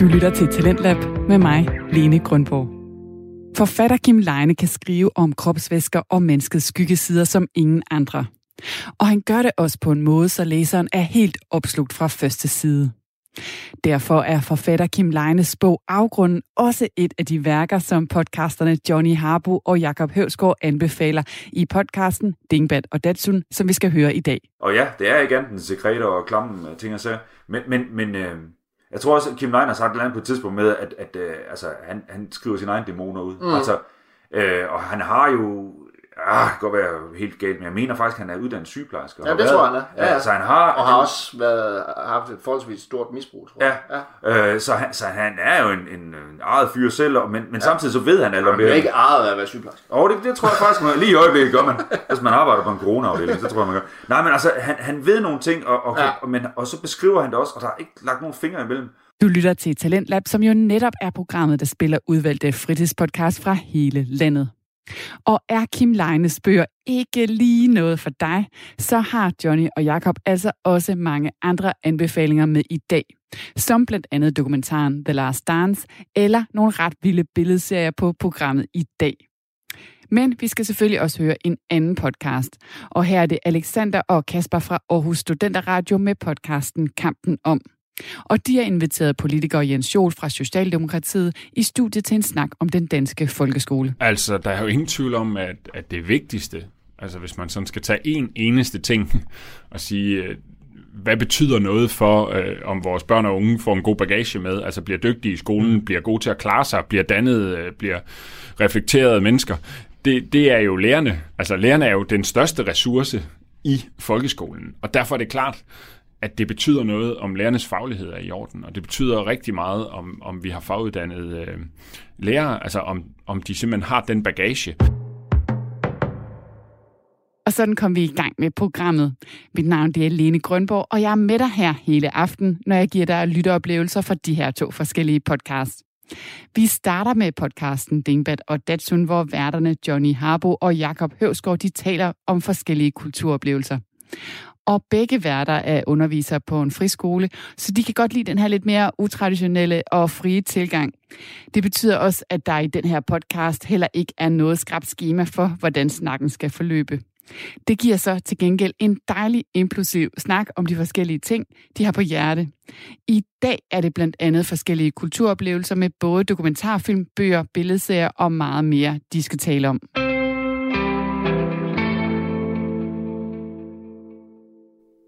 Du lytter til Talentlab med mig, Lene Grundborg. Forfatter Kim Leine kan skrive om kropsvæsker og menneskets skyggesider som ingen andre. Og han gør det også på en måde, så læseren er helt opslugt fra første side. Derfor er forfatter Kim Leines bog Afgrunden også et af de værker, som podcasterne Johnny Harbo og Jakob Høvsgaard anbefaler i podcasten Dingbat og Datsun, som vi skal høre i dag. Og ja, det er ikke den sekreter og klamme ting og sager. Men, men, men øh, jeg tror også, at Kim Leine har sagt et eller andet på et tidspunkt med, at, at øh, altså, han, han skriver sine egne dæmoner ud. Mm. Altså, øh, og han har jo Ah, det kan godt være helt galt, men jeg mener faktisk, at han er uddannet sygeplejerske. Ja, det været, tror jeg, han er. Ja, ja. Så han har, og har også været, haft et forholdsvis stort misbrug, tror jeg. Ja, øh, så, han, så han er jo en, en, en ejet fyr selv, men, men ja. samtidig så ved han alt om det. Han er ikke ejet af at være sygeplejerske. Og det, det tror jeg faktisk, man, lige i øjeblikket gør man. Hvis man arbejder på en corona-afdeling, så tror jeg, man gør. Nej, men altså, han, han ved nogle ting, og, og, ja. og, men, og så beskriver han det også, og der er ikke lagt nogen fingre imellem. Du lytter til Talentlab, som jo netop er programmet, der spiller udvalgte fritidspodcast fra hele landet. Og er Kim Leines bøger ikke lige noget for dig, så har Johnny og Jakob altså også mange andre anbefalinger med i dag. Som blandt andet dokumentaren The Last Dance, eller nogle ret vilde billedserier på programmet i dag. Men vi skal selvfølgelig også høre en anden podcast. Og her er det Alexander og Kasper fra Aarhus Studenterradio med podcasten Kampen om. Og de har inviteret politiker Jens Jol fra Socialdemokratiet i studiet til en snak om den danske folkeskole. Altså, der er jo ingen tvivl om, at, at det vigtigste, altså hvis man sådan skal tage en eneste ting og sige, øh, hvad betyder noget for, øh, om vores børn og unge får en god bagage med, altså bliver dygtige i skolen, mm. bliver gode til at klare sig, bliver dannet, øh, bliver reflekterede mennesker. Det, det er jo lærerne. Altså lærerne er jo den største ressource i folkeskolen, og derfor er det klart, at det betyder noget, om lærernes faglighed er i orden, og det betyder rigtig meget, om, om vi har faguddannede øh, lærere, altså om, om de simpelthen har den bagage. Og sådan kom vi i gang med programmet. Mit navn det er Lene Grønborg, og jeg er med dig her hele aften, når jeg giver dig lytteoplevelser fra de her to forskellige podcasts. Vi starter med podcasten Dingbat og Datsun, hvor værterne Johnny Harbo og Jakob Høvsgaard de taler om forskellige kulturoplevelser og begge værter er undervisere på en friskole, så de kan godt lide den her lidt mere utraditionelle og frie tilgang. Det betyder også, at der i den her podcast heller ikke er noget skrabt schema for, hvordan snakken skal forløbe. Det giver så til gengæld en dejlig inklusiv snak om de forskellige ting, de har på hjerte. I dag er det blandt andet forskellige kulturoplevelser med både dokumentarfilm, bøger, billedserier og meget mere, de skal tale om.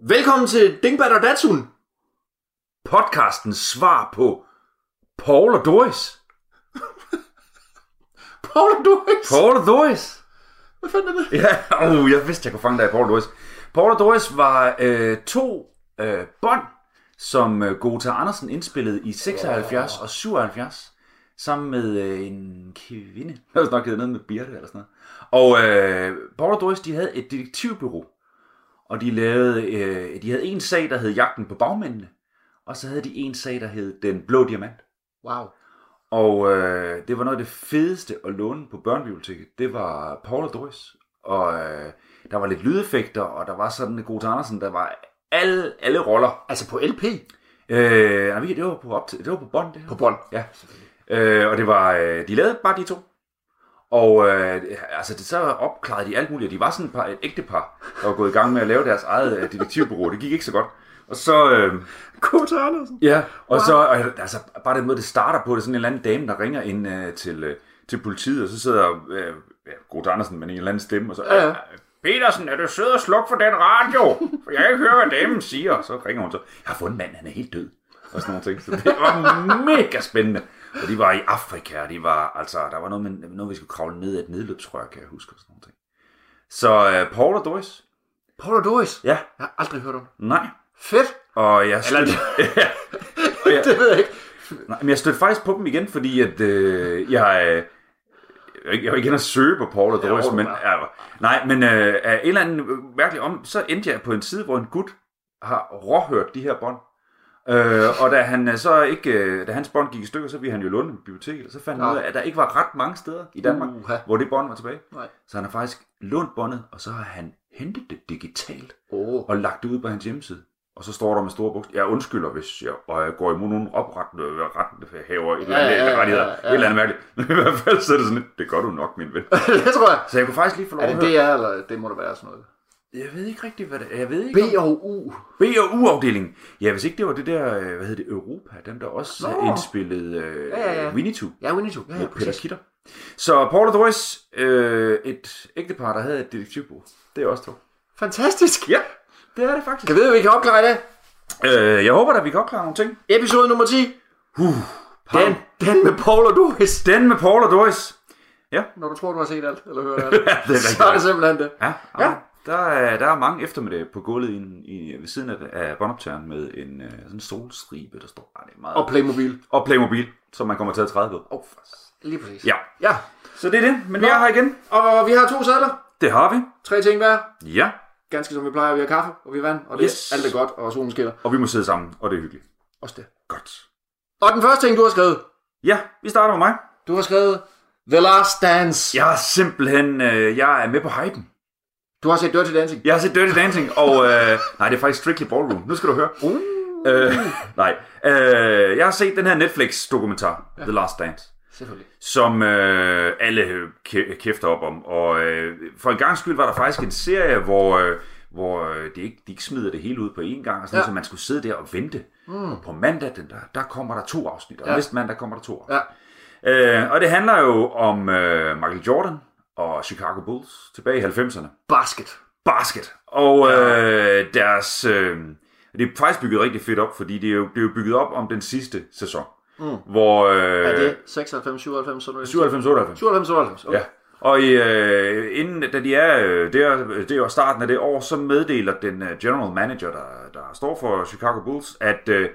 Velkommen til Dingbat og Datsun. Podcastens svar på Paul og Doris. Paul og Doris? Paul og Doris. Hvad fanden er det? Ja, oh, jeg vidste, jeg kunne fange dig i Paul og Doris. Paul og Doris var øh, to øh, bånd, som øh, Gota Andersen indspillede i 76 oh. og 77 sammen med øh, en kvinde. Jeg har nok hedder noget med Birte eller sådan noget. Og øh, Paul og Doris, de havde et detektivbureau og de, lavede, øh, de havde en sag, der hed Jagten på bagmændene, og så havde de en sag, der hed Den Blå Diamant. Wow. Og øh, det var noget af det fedeste at låne på børnebiblioteket. Det var Paul og Doris. Og øh, der var lidt lydeffekter, og der var sådan en god Andersen, der var alle, alle roller. Altså på LP? Øh, nej, det var på, op til, det var på bånd. Det på bånd? Ja. Øh, og det var, øh, de lavede bare de to. Og øh, altså, det, så opklarede de alt muligt. De var sådan et, par, et ægte par, der var gået i gang med at lave deres eget øh, detektivbureau. Det gik ikke så godt. Og så... Øh, Kurt Andersen. Ja, og wow. så... Altså, bare den måde, det starter på, det er sådan en eller anden dame, der ringer ind øh, til, øh, til politiet, og så sidder øh, ja, Kurt Andersen med en eller anden stemme, og så... Ja, ja. Petersen, er du sød og sluk for den radio? For jeg kan ikke høre, hvad damen siger. Så ringer hun så. Jeg har fundet en mand, han er helt død. Og sådan nogle ting. Så det var mega spændende. Og de var i Afrika, og de var, altså, der var noget, med, noget vi skulle kravle ned af et nedløbsrør, kan jeg huske, og sådan noget. Så uh, Paul og Doris. Paul og Doris? Ja. Jeg har aldrig hørt om. Nej. Fedt. Og jeg stødte, Eller... og jeg, det ved jeg ikke. Nej, men jeg stødte faktisk på dem igen, fordi at øh, jeg, øh, jeg var ikke at søge på Paul og Doris, men, ja, nej, men øh, af en eller anden mærkelig om, så endte jeg på en side, hvor en gut har råhørt de her bånd. Øh, og da han øh, så ikke, øh, da hans bånd gik i stykker, så ville han jo låne biblioteket, og så fandt han ud af, at der ikke var ret mange steder i Danmark, uh-huh. hvor det bånd var tilbage. Nej. Så han har faktisk lånt båndet, og så har han hentet det digitalt, oh. og lagt det ud på hans hjemmeside. Og så står der med store bogstaver, jeg undskylder, hvis jeg, og jeg går imod nogen oprettende retten haver et eller andet, Ja, ja, ja, ja, ja. et eller andet mærkeligt. Men i hvert fald så er det sådan lidt, det gør du nok, min ven. det tror jeg. Så jeg kunne faktisk lige få lov Er at det høre. DR, eller det må det være sådan noget? Jeg ved ikke rigtigt, hvad det er. Jeg ved ikke, B og U. B og U-afdelingen. Ja, hvis ikke det var det der, øh, hvad hedder det, Europa, dem der også Nå. Indspillede øh, Ja, ja, ja. Winnie Two Ja, Winnie Two. Ja, ja, med Peter. Kitter. Så Paul og Doris, øh, et ægtepar, der havde et detektivbureau. Det er også to. Fantastisk. Ja, det er det faktisk. Kan vi vide, vi kan opklare det? Øh, jeg håber, at vi kan opklare nogle ting. Episode nummer 10. Den, den med Paul og Doris. Den med Paul og Doris. Ja, Når du tror, du har set alt, eller hørt alt. det er så er det simpelthen det. Ja, Ja. ja. Der, er, der er mange eftermiddage på gulvet i, i, ved siden af, af båndoptageren med en øh, sådan solstribe, der står. Ej, det er meget. Og Playmobil. og Playmobil, som man kommer til at træde på. Oh, lige præcis. Ja, Ja. så det er det. Men vi er her igen. Og vi har to sædler. Det har vi. Tre ting hver. Ja, Ganske som vi plejer. Vi har kaffe, og vi har vand. Og det, Yes. alt er godt, og solen skinner. og vi må sidde sammen, og det er hyggeligt. Også det. Godt. Og den første ting, du har skrevet. Ja, vi starter med mig. Du har skrevet The Last Dance. Jeg er simpelthen, øh, jeg er med på hypen. Du har set Dirty Dancing. Jeg har set Dirty Dancing, og øh, nej, det er faktisk Strictly Ballroom. Nu skal du høre. Uh. Øh, nej, øh, jeg har set den her Netflix-dokumentar, ja. The Last Dance. Selvfølgelig. som øh, alle kæ- kæfter op om. Og øh, for en gang skyld var der faktisk en serie, hvor, øh, hvor øh, det ikke, de ikke smider det hele ud på én gang, og sådan, Ja. så man skulle sidde der og vente. Mm. På mandag, den der, der kommer der to afsnit, og ja. næste mandag kommer der to afsnit. Ja. Øh, og det handler jo om øh, Michael Jordan og Chicago Bulls tilbage i 90'erne. Basket. Basket. Og øh, deres... Øh, det er faktisk bygget rigtig fedt op, fordi det er jo, det er jo bygget op om den sidste sæson. Mm. Hvor... Øh, Er det 96, 97, sådan noget? 97, 98. 97, 98. Okay. Ja. Og i, øh, inden, da de er øh, der, det er jo starten af det år, så meddeler den øh, general manager, der, der står for Chicago Bulls, at øh,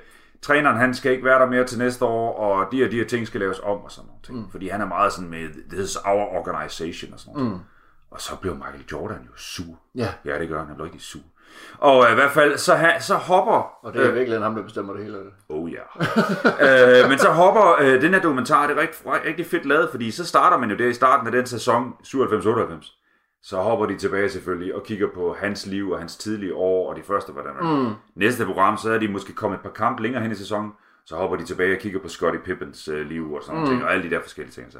træneren han skal ikke være der mere til næste år, og de og de her ting skal laves om og sådan noget. ting. Mm. Fordi han er meget sådan med, this is our organization og sådan noget. Mm. Og så blev Michael Jordan jo sur. Ja. Ja, det gør han. Han blev rigtig sur. Og øh, i hvert fald, så, ha, så hopper Og det er virkelig ham, der bestemmer det hele. af det. Oh ja. øh, men så hopper øh, den her dokumentar, det er rigtig, rigtig fedt lavet, fordi så starter man jo der i starten af den sæson 97-98. Så hopper de tilbage selvfølgelig og kigger på hans liv og hans tidlige år og de første, hvordan man... Mm. Næste program, så er de måske kommet et par kampe længere hen i sæsonen, så hopper de tilbage og kigger på Scottie Pippens øh, liv og sådan mm. ting, og alle de der forskellige ting. Så.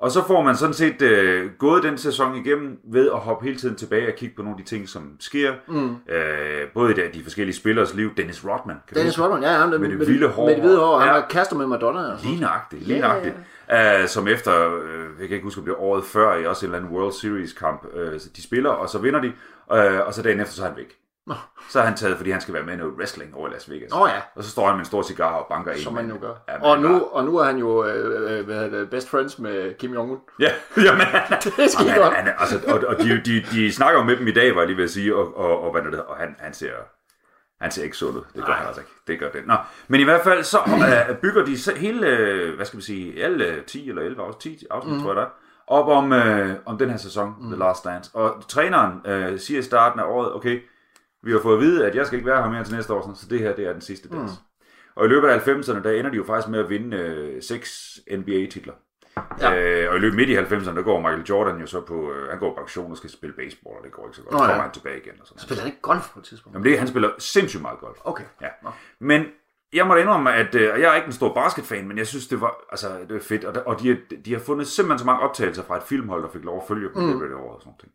Og så får man sådan set øh, gået den sæson igennem ved at hoppe hele tiden tilbage og kigge på nogle af de ting, som sker. Mm. Øh, både i de, de forskellige spillers liv. Dennis Rodman. Kan Dennis huske? Rodman, ja, han, med, Med det med, vilde hår. Med det hvide hår, han Ja. var kaster med Madonna. og sådan. Lige nøjagtigt, lige Ja, ja, nøjagtigt. Uh, som efter, uh, jeg kan ikke huske, om det var året før, i også en eller anden World Series kamp, uh, de spiller, og så vinder de, uh, og så dagen efter, så er han væk. Så er han taget, fordi han skal være med i noget wrestling over i Las Vegas. Åh ja. Og så står han med en stor cigar og banker ind. Som man jo gør. Ja, og, nu, bare- og nu er han jo øh, øh, hvad det, best friends med Kim Jong-un. Ja, jamen, Det er skide han, godt. han, altså, og, og de, de, de snakker jo med dem i dag, var jeg lige ved at sige, og, og, og, hvad er det, og han, han ser... Han ser ikke sund ud. Det gør han altså ikke. Det gør det. Nå. Men i hvert fald, så øh, bygger de hele, øh, hvad skal vi sige, alle øh, 10 eller 11 afsnit, 10 afsnit, mm. tror jeg der er, op om, øh, om den her sæson, mm. The Last Dance. Og træneren øh, siger i starten af året, okay, vi har fået at vide, at jeg skal ikke være her mere til næste år, så det her, det er den sidste dans. Mm. Og i løbet af 90'erne, der ender de jo faktisk med at vinde øh, seks NBA-titler. Ja. Øh, og i løbet midt i 90'erne, der går Michael Jordan jo så på, øh, han går på pension og skal spille baseball, og det går ikke så godt. Nå, Så ja. kommer han tilbage igen og sådan. Spiller han ikke golf på et tidspunkt? Jamen det, han spiller sindssygt meget golf. Okay. Ja. Nå. Men jeg må da indrømme, at øh, jeg er ikke en stor basketfan, men jeg synes, det var, altså, det var fedt. Og, der- og de, har- de har fundet simpelthen så mange optagelser fra et filmhold, der fik lov at følge dem mm. af året og sådan noget.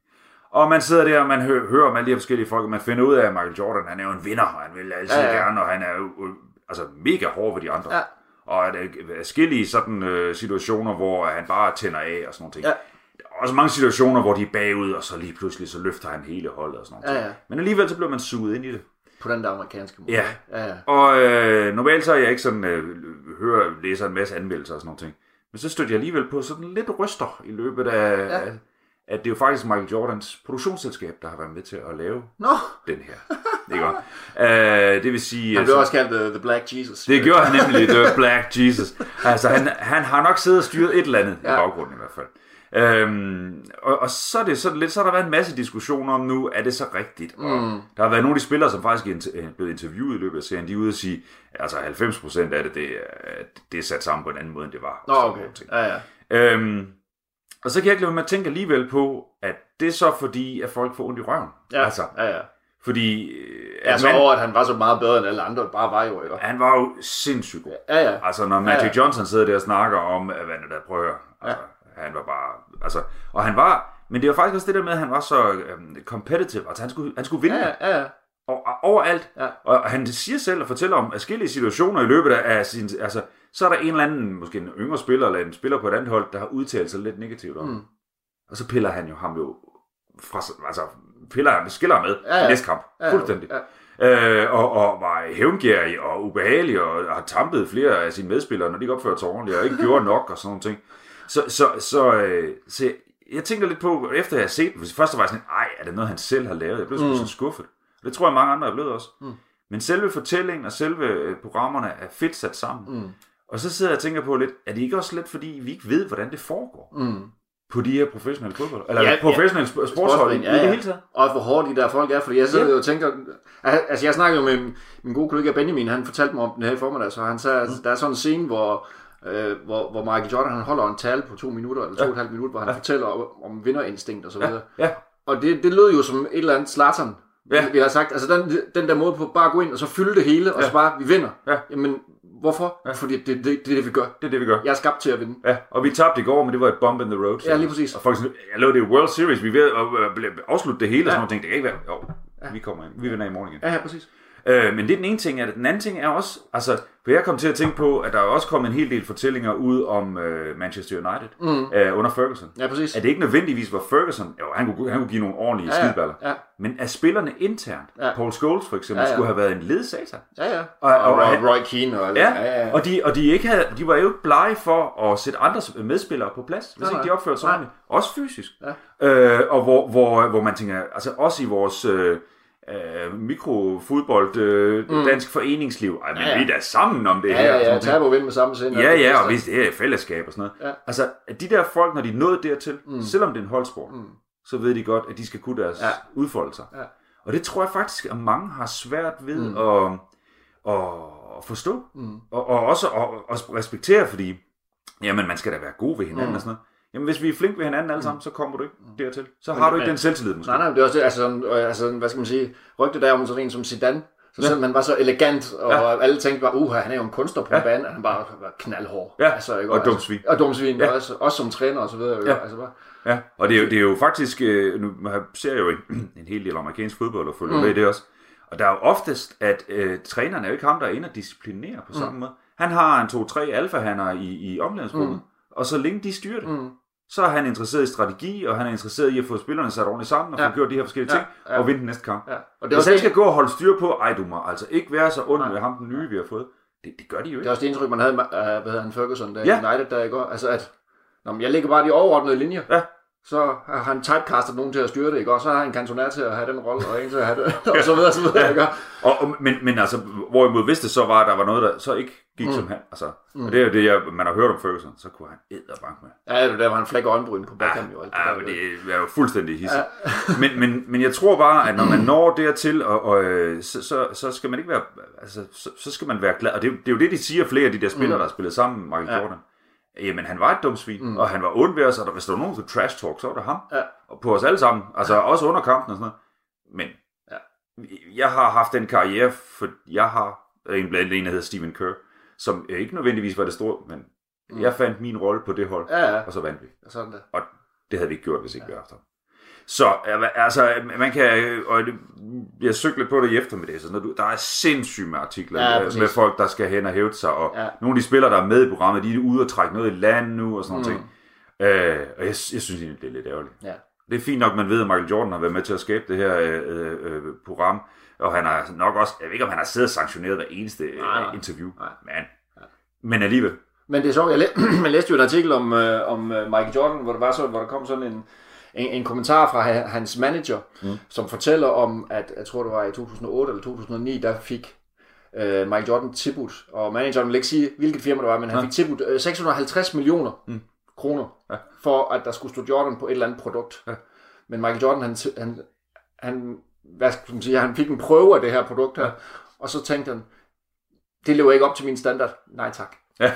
Og man sidder der, og man hø- hører om alle de her forskellige folk, og man finder ud af, at Michael Jordan, han er jo en vinder, og han vil altid Ja, ja, gerne, og han er jo øh, altså, mega hård ved de andre. Ja. Og at der er forskellige sådan, øh, situationer, hvor han bare tænder af og sådan noget. Ja. Der er også mange situationer, hvor de er bagud, og så lige pludselig, så løfter han hele holdet og sådan noget. Ja, ja. Men alligevel, så bliver man suget ind i det. På den der amerikanske måde. Ja. ja, ja. Og øh, normalt så er jeg ikke sådan, øh, hører, læser en masse anmeldelser og sådan noget. Men så stødte jeg alligevel på sådan lidt ryster i løbet af, Ja. ja. At det er jo faktisk Michael Jordans produktionsselskab, der har været med til at lave Nå, den her. Ikke? Øh, det vil sige... han blev altså- også kaldt the, the Black Jesus. det gjorde han nemlig, The Black Jesus. Altså, han, han har nok siddet og styret et eller andet ja. I baggrunden i hvert fald. Øhm, og, og så er det sådan lidt, så har der været en masse diskussioner om nu, er det så rigtigt? Og Mm. der har været nogle af de spillere, som faktisk er inter- blevet interviewet i løbet af serien, de er ude og sige, altså 90% af det, det, er- det er sat sammen på en anden måde, end det var. Nå, okay. Ja, ja. Øhm, og så kan jeg ikke lade med at tænke alligevel på, at det er så fordi, at folk får ondt i røven. Ja, Altså, ja, ja. fordi øh, Altså mand- over, at han var så meget bedre end alle andre, bare var jo, ikke? Han var jo sindssygt god. Ja, ja. Altså, når Magic Ja, ja. Johnson sidder der og snakker om, at hvad det der prøver, altså, han var bare, altså, og han var, men det var faktisk også det der med, at han var så um, competitive, altså han skulle, han skulle vinde Ja, ja, ja. og, og, overalt. Ja. Og han siger selv og fortæller om forskellige situationer i løbet af sin, altså, så er der en eller anden, måske en yngre spiller, eller en spiller på et andet hold, der har udtalt sig lidt negativt om. Mm. Og så piller han jo ham jo fra, altså, piller han, skiller ham med Ja, ja. i næste kamp. Ja, Fuldstændig. ja. Øh, og, og var hævngærig og ubehagelig, og har tampet flere af sine medspillere, når de ikke opførte sig ordentligt, og ikke gjorde nok, og sådan nogle ting. Så, så, så, øh, så jeg tænker lidt på, efter jeg har set hvis først var jeg sådan, ej, er det noget, han selv har lavet? Jeg blev Mm. så skuffet. Og det tror jeg, mange andre er blevet også. Mm. Men selve fortællingen og selve øh, programmerne er fedt sat sammen. Mm. Og så sidder jeg og tænker på lidt, er det ikke også lidt, fordi vi ikke ved, hvordan det foregår Mm. på de her professionelle fodbold? Eller Ja, ja, professionelle ja. sportshold i, ja, i det ja. hele taget? Og hvor hårde de der folk er, fordi jeg sidder Ja. jo og tænker, altså jeg snakkede jo med min, min gode kollega Benjamin, han fortalte mig om den her i formiddag, så han sagde, at der er sådan en scene, hvor, øh, hvor, hvor Michael Jordan han holder en tale på to minutter, eller to og et halvt minut, hvor han fortæller om, om vinderinstinkt og så videre. Ja, Og det, det lød jo som et eller andet Ja. ja. vi har sagt. Altså den, den der måde på bare at gå ind og så fylde det hele, og så bare, vi vinder. Ja. Jamen, hvorfor? Ja. Fordi det, det, det, er det, vi gør. det er det, vi gør. Jeg er skabt til at vinde. Ja, og vi tabte i går, men det var et bump in the road. Ja, lige præcis. Og folk sådan, jeg lavede det i World Series, vi er ved at øh, afslutte det hele, ja. og Ja. sådan nogle ting. Det kan ikke være, jo, vi kommer ind, vi vinder i morgen igen. Ja, ja, præcis. Øh, men det er den ene ting af det. Den anden ting er også, altså, for jeg kom til at tænke på, at der er også kommet en hel del fortællinger ud om øh, Manchester United mm. øh, under Ferguson. Ja, præcis. At det ikke nødvendigvis var Ferguson, jo, han kunne, han kunne give nogle ordentlige ja, Ja, ja, men at spillerne internt, ja. Paul Scholes for eksempel, ja, Ja, skulle have været en ledsatan. Ja, ja. Og- Og, og- og, Roy, Roy Keane og Ja, ja, ja, og, de, og de, ikke havde, de var jo ikke blege for at sætte andre medspillere på plads, hvis Nej, ikke de opførte sig ordentligt. Også fysisk. Ja. Øh, og hvor, hvor, hvor man tænker, altså også i vores øh, øh, mikrofodbold, øh, mm. dansk foreningsliv, ej, men ja, Ja, vi er da sammen om det Ja, her. ja, ja, og vinde med samme sind. Ja, ja, og vi det er fællesskab og sådan noget. Ja. Altså, at de der folk, når de er nået dertil, mm. selvom det er en holdsport, mm. så ved de godt, at de skal kunne deres ja. Udfoldelser. Ja. Og det tror jeg faktisk, at mange har svært ved mm. at, at, at forstå. Mm. Og, og også at, at respektere, fordi jamen, man skal da være god ved hinanden mm. og sådan noget. Jamen, hvis vi er flinke ved hinanden alle sammen, så kommer du ikke dertil. Så har du ikke den selvtillid, måske. Nej, nej, det er også det, altså, sådan, øh, altså hvad skal man sige, rygtet der om sådan en som Zidane, så selvom han var så elegant, og Ja. alle tænkte bare, uh, han er jo en kunstner på Ja. en bane, han bare var knaldhård. Ja, altså, ikke? og altså, dum svin. Og dum svin, Ja. også, også som træner og så videre. Ja. Altså, bare, Ja, og det er jo, det er jo faktisk, øh, nu ser jeg jo en, en hel del amerikansk fodbold og følger mm. med i det også, og der er jo oftest, at øh, træneren er jo ikke ham, der er inde og disciplinerer på samme mm. måde. Han har en to-tre alfahander i, i omklædningsrummet, mm. og så længe de styrer det, mm. Så er han interesseret i strategi, og han er interesseret i at få spillerne sat ordentligt sammen, og ja. Få gjort de her forskellige ting, Ja, ja. og vinde den næste kamp. ja. Og det Hvis han det, skal gå og holde styr på, ej du må altså ikke være så ond ved ham, den nye vi har fået. Det, det gør de jo det ikke. er også det indtryk, man havde med, uh, hvad hedder han, Ferguson, der Ja. ja. United, der i går, altså at, Nå, men jeg ligger bare de overordnede linjer. Ja. Så har han typecastet nogen til at styre det, ikke? Og så har han kantonær til at have den rolle, og en til at have det, og så videre, så videre, ikke? Og, og, men, men altså, hvorimod hvis det så var, at der var noget, der så ikke gik mm. som han, altså, mm. og det er jo det, jeg, man har hørt om Ferguson, så kunne han æderbank med. Ja, det er der, hvor han flækker øjenbryn på Beckham jo. alt det Ja, der, men ikke? det er jo fuldstændig hisse. men, men, men jeg tror bare, at når man når dertil, og, og, øh, så, så, så skal man ikke være, altså, så, så skal man være glad. Og det, er jo- det er jo det, de siger flere af de der spillere, mm. der har spillet sammen med Michael ja. Jordan. Jamen, han var et dumt svin, mm. og han var ond ved os, og der, hvis der var nogen, der trash talk, så var det ham. Ja. Og på os alle sammen, altså også under kampen og sådan noget. Men Ja. jeg har haft den karriere, for jeg har en blandt en, der hedder Stephen Kerr, som ikke nødvendigvis var det store, men mm. jeg fandt min rolle på det hold, Ja, ja. og så vandt vi. Sådan der. Og det havde vi ikke gjort, hvis ikke ja. vi havde haft ham. Så altså, man kan, og jeg søgte lidt på det i eftermiddag, så når du, der er sindssygt med artikler Ja, ja, præcis. med folk, der skal hen og hæve sig, og ja. Ja. nogle af de spillere, der er med i programmet, de er ude og trække noget i land nu, og sådan Mm. noget. Øh, og jeg, jeg synes egentlig, det er lidt ærgerligt. Ja. Det er fint nok, man ved, at Michael Jordan har været med til at skabe det her øh, øh, program, og han har nok også, jeg ved ikke, om han har siddet og sanktioneret hver eneste Nej, nej, nej. interview, Nej. men, men alligevel. Men det er sjovt, jeg, læ- jeg læste jo en artikel om, øh, om øh, Michael Jordan, hvor der, var så, hvor der kom sådan en, en, en kommentar fra ha- hans manager, mm. som fortæller om, at jeg tror det var i 2008 eller 2009, der fik øh, Michael Jordan tilbudt, og manageren vil ikke sige, hvilket firma det var, men han fik tilbudt øh, 650 millioner mm. kroner, Ja. for at der skulle stå Jordan på et eller andet produkt. Ja. Men Michael Jordan, han, han, han, hvad skal man sige, han fik en prøve af det her produkt her, Ja. og så tænkte han, det lever ikke op til min standard. Nej tak. Ja.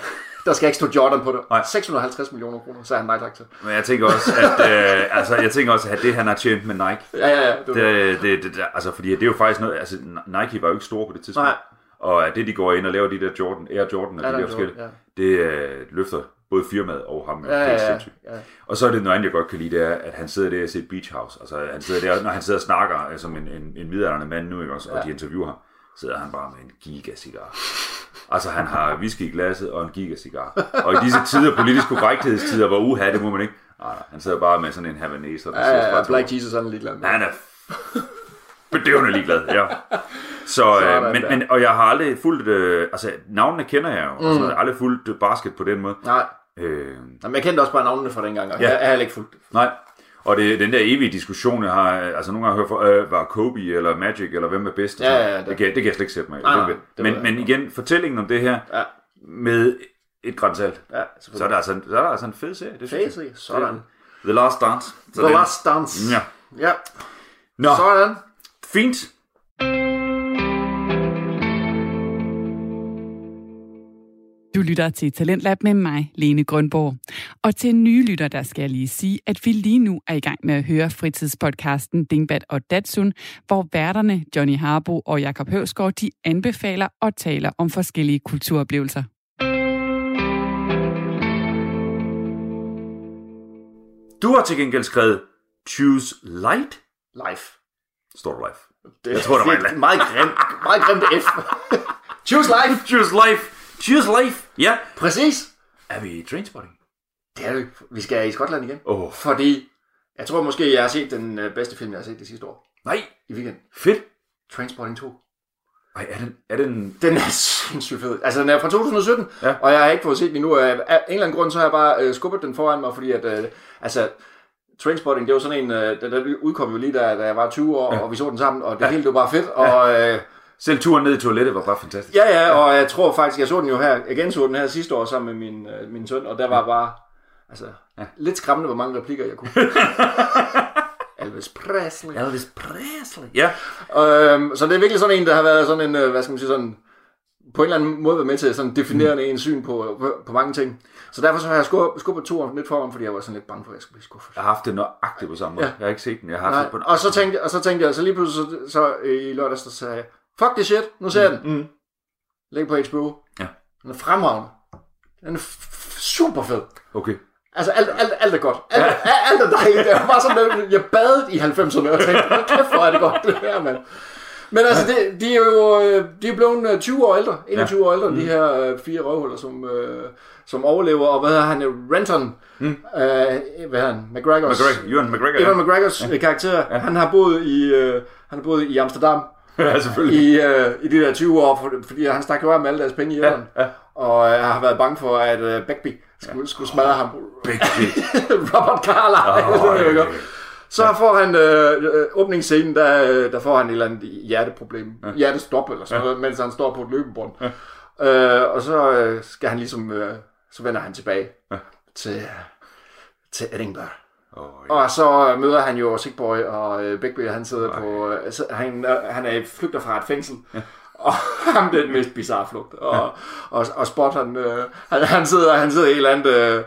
Der skal ikke stå Jordan på det. Nej. 650 millioner kroner, så er han nej tak til. Men jeg tænker også, at, øh, altså, jeg tænker også, at det, han har tjent med Nike, Ja, ja, ja. Det, det, det, det, det, altså, fordi det er jo faktisk noget, altså, Nike var jo ikke store på det tidspunkt. Nej. Og at det, de går ind og laver de der Jordan, Air Jordan og Ja, de der er forskellige, Jordan, det øh, løfter både firmaet og ham. ja, helt ja, ja, sindssygt. ja. Og så er det noget andet, jeg godt kan lide, det er, at han sidder der og ser Beach House. Altså, han sidder der, når han sidder og snakker øh, som en, en, en midaldrende mand nu, ikke også, og Ja. de interviewer ham, sidder han bare med en gigasigar. Altså, han har whisky i glasset og en gigasigar. Og i disse tider, politisk korrekthedstider, hvor uha, det må man ikke. Nej, han sidder bare med sådan en Havanese. og det Ja, ja, ja, Black Jesus han er ligeglad med. Han er bedøvende ligeglad, ja. Så, øh, men, men, og jeg har aldrig fulgt, øh, altså navnene kender jeg jo, mm. altså, jeg har aldrig fulgt basket på den måde. Nej, Øh, Jamen, jeg kendte også bare navnene fra dengang, og Ja. jeg, jeg har ikke fulgt det. Nej, og det den der evige diskussion, jeg har, altså nogle gange hørt for, øh, var Kobe eller Magic, eller hvem er bedst? Ja, ja, ja, det, det- kan, det kan jeg slet ikke sætte mig i. Nej, nej, det men, men igen, fortællingen om det her, Ja, med et græns salt, ja så er der altså så er der altså en fed serie. Det jeg. Facey, sådan. The Last Dance. Så The Last Dance. Ja. Ja, Nå, sådan. fint. Lytter til Talentlab med mig, Lene Grønborg. Og til nye lytter, der skal jeg lige sige, at vi lige nu er i gang med at høre fritidspodcasten Dingbat og Datsun, hvor værterne Johnny Harbo og Jakob Høvsgaard, de anbefaler og taler om forskellige kulturoplevelser. Du har til gengæld skrevet Choose Light. Life. Står der live. Det, Jeg tror, var det er en- et meget grimt, meget grimt F. Choose life. Choose Life. Choose Life. Ja. Præcis. Er vi i Trainspotting? Det er det. Vi skal i Skotland igen. Oh, Fordi, jeg tror måske, jeg har set den øh, bedste film, jeg har set det sidste år. nej. I weekend. Fedt. Transporting 2. Ej, er den, er den... Den er sindssygt fed. Altså, den er fra 2017, Ja. og jeg har ikke fået set den endnu. Af en eller anden grund, så har jeg bare øh, skubbet den foran mig, fordi at, øh, altså, Trainspotting, det var sådan en, øh, den, den udkom jo lige da, da jeg var 20 år, ja. og vi så den sammen, og det hele det var bare fedt. Og, øh, Selv turen ned i toilettet var bare fantastisk. ja, ja, og jeg tror faktisk, jeg så den jo her, jeg genså den her sidste år sammen med min, øh, min søn, og der var bare, altså, ja. lidt skræmmende, hvor mange replikker jeg kunne. Elvis Presley. Elvis Presley. Ja. Øhm, så det er virkelig sådan en, der har været sådan en, øh, hvad skal man sige, sådan, på en eller anden måde været med til sådan definerende mm. en syn på, på, på mange ting. Så derfor så har jeg skubbet, skubbet to lidt foran, fordi jeg var sådan lidt bange for, at jeg skulle blive skuffet. Jeg har haft det nøjagtigt på samme måde. Ja. Jeg har ikke set den. Jeg har haft det på Nej, og så tænkte og så tænkte jeg, så lige pludselig så, så øh, i lørdags, så sagde jeg, fuck this shit, nu ser jeg den. Mm. Læg på HBO. Ja. Den er fremragende. Den er super fed. Okay. Altså alt, alt, alt er godt. Alt, ja. alt, er dejligt. Det var bare sådan, at jeg badede i 90'erne og tænkte, hold kæft, hvor er det godt det her, mand. Men altså, det, de er jo øh, de er blevet øh, 20 år ældre, 21 ja. år ældre, mm. de her øh, fire røvhuller, som, øh, som overlever. Og hvad hedder han? øh, Renton. Mm. Øh, hvad han? McGregors. McGregor. Ewan McGregor. Ewan McGregors ja. karakter. Ja. Han har boet i, øh, han har boet i Amsterdam ja, selvfølgelig. i, øh, i de der 20 år, for, fordi han stak jo af med alle deres penge i ja. ja. Og øh, har været bange for, at øh, Beckby skulle, skulle smadre ham. Big shit. Robert Carlyle. Oh, ja. så får han øh, øh, åbningsscenen, der, øh, der får han et eller andet hjerteproblem. Ja. Hjertestop eller sådan noget, mens han står på et løbebånd. Ja. Øh, og så øh, skal han ligesom, øh, så vender han tilbage ja. til, til Edinburgh. Oh, ja. Og så møder han jo Sigboy og øh, Beckby, han sidder på, øh, så- han, øh, han er flygter fra et fængsel. Ja. Og ham det er den mest bizarre flugt. Og, ja. og, og Spot, han, øh, han, han, sidder, han sidder i et eller andet øh,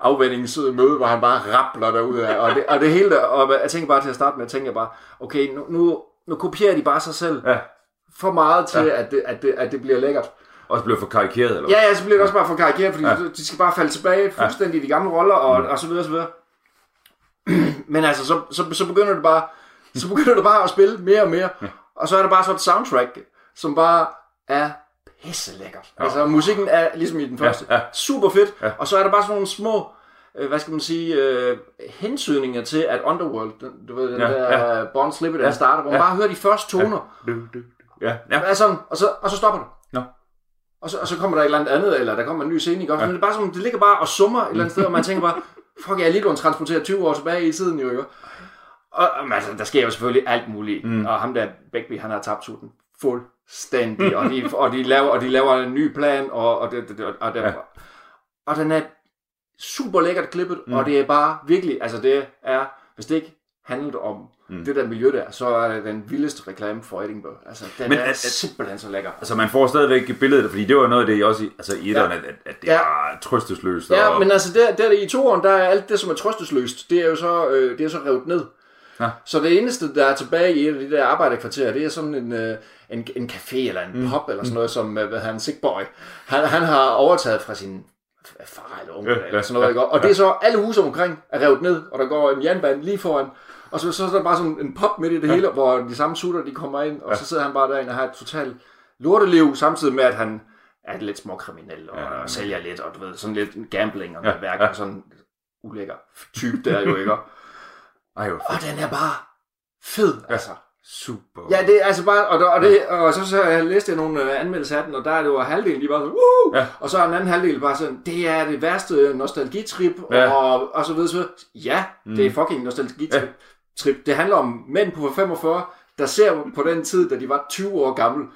afvendingsmøde, hvor han bare rappler derudad. Og det, og det hele, der, og jeg tænker bare til at starte med, jeg tænker bare, okay, nu, nu, nu kopierer de bare sig selv Ja. for meget til, ja. at, det, at, det, at det bliver lækkert. Også blev for karikeret, eller Ja, ja, så bliver det også bare for karikeret, fordi Ja. ja. de skal bare falde tilbage fuldstændig i de gamle roller, og, mm. og så videre, og så videre. Men altså, så, så, så begynder det bare, så begynder det bare at spille mere og mere, og så er der bare sådan et soundtrack, som bare er pisse lækkert. Ja. Altså, musikken er ligesom i den første, ja. super fedt, ja. og så er der bare sådan nogle små, øh, hvad skal man sige, øh, hensydninger til, at Underworld, den, du ved, den Ja, ja, der ja. Born Slippet, den Ja, starter, hvor man ja. bare hører de første toner, Du, du, du. Ja, ja. er sådan, og, så, og så stopper det. Nå. Og så, og så kommer der et eller andet andet, eller der kommer en ny scene, ikke? Ja. Men det er bare sådan, det ligger bare og summer et eller andet sted, og man tænker bare, fuck, jeg er lige blevet transporteret 20 år tilbage i tiden, jo, ikke? Og, og altså, der sker jo selvfølgelig alt muligt, mm. og ham der, Beckby, han har tabt sutten fuldstændig, og de, og de, laver, og de laver en ny plan, og, og, det, det, og, det, Ja. og den er super lækkert klippet, mm. og det er bare virkelig, altså det er, hvis det ikke handlede om mm. det der miljø der, så er det den vildeste reklame for Edinburgh. Altså, den Men er at- at- simpelthen så lækker. Altså, man får stadigvæk billedet, fordi det var noget af det, jeg også i, altså, i etteren, Ja. at, at, det Ja. var trøstesløst. Ja, og, men altså der, der i toeren, der er alt det, som er trøstesløst, det er jo så, øh, det er så revet ned. Ja. Så det eneste, der er tilbage i et af de der arbejderkvarterer, det er sådan en, øh, en, en café eller en mm. pub eller sådan noget, som øh, hvad han, Sick Boy, han, han har overtaget fra sin far eller onkel Ja, ja, ja, eller sådan noget, ja, ikke? Og det er så, alle huse omkring er revet ned, og der går en jernbane lige foran, og så, så er der bare sådan en pop midt i det ja. hele, hvor de samme sutter, de kommer ind, og ja. så sidder han bare derinde og har et totalt lorteliv, samtidig med, at han er lidt småkriminel og, Ja, ja, ja. og sælger lidt, og du ved, sådan lidt gambling og Ja, ja, værk, ja. og sådan ulækker type der jo, ikke? Ej, hvor Og den er bare fed, altså. super. Ja, det er altså bare, og, og, det, og så, så jeg læste jeg nogle øh, anmeldelser af den, og der er det jo halvdelen, de bare sådan, Woo! Ja. og så er den anden halvdel bare sådan, det er det værste nostalgitrip, Ja. og, og så videre, så videre. Ja, mm. det er fucking nostalgitrip. Ja. Trip. Det handler om mænd på 45, der ser på den tid, da de var 20 år gamle.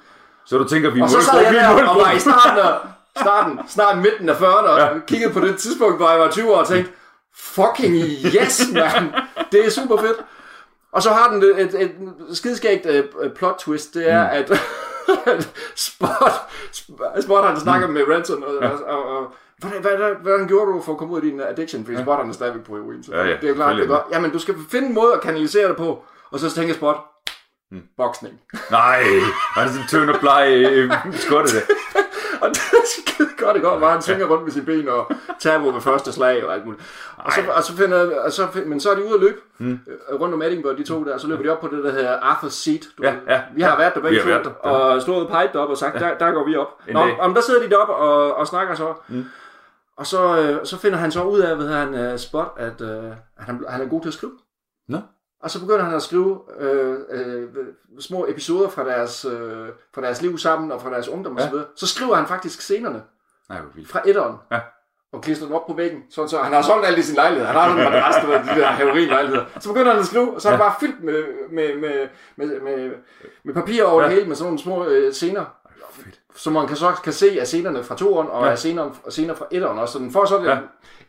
Så du tænker, vi Og så sad jeg er der og var i starten af, starten, snart midten af 40'erne, og Ja. kiggede på det tidspunkt, hvor jeg var 20 år, og tænkte, fucking yes, man. Det er super fedt. Og så har den et, et, et skideskægt uh, plot twist, det er, mm. at, Spot, Spot han snakker mm. med Ransom, og, og, og, og hvordan, hvordan, hvordan gjorde du for at komme ud af din addiction? Fordi ja. Spot han er stadigvæk på heroin. Så Ja, ja, det er jo klart, det er godt. Jamen, du skal finde en måde at kanalisere det på. Og så tænker Spot, mm. boksning. Nej, var det sådan tynd og bleg øh, skottet det? Og det er skide godt, det går bare, han svinger rundt med sine ben og taber ved første slag og alt muligt. Og så, og så finder, og så, find- men så er de ude at løbe mm. rundt om Edinburgh, de to der, og så løber de op på det, der hedder Arthur's Seat. Du Ja, ja, vi har været der begge to, og stået og peget op og sagt, der, der går vi op. Nå, om der sidder de deroppe og, og snakker så. Mm. Og så, øh, så finder han så ud af, ved han, uh, Spot, at uh, han, han er god til at skrive. Nå. Og så begynder han at skrive øh, øh, små episoder fra deres, øh, fra deres liv sammen og fra deres ungdom Ja. osv. Så, så skriver han faktisk scenerne Nej, hvor vildt. fra etteren. Ja. Og klistrer dem op på væggen. Så, så han har solgt alt i sin lejlighed. Han har sådan en madras, ved, de der heroinlejligheder. Så begynder han at skrive, og så er det bare fyldt med, med, med, med, med, med papir over det Ja. hele, med sådan nogle små øh, scener. Så man kan så kan se af scenerne fra toeren, og Ja. af scener, og scener fra etteren også. Så den får sådan Ja. et,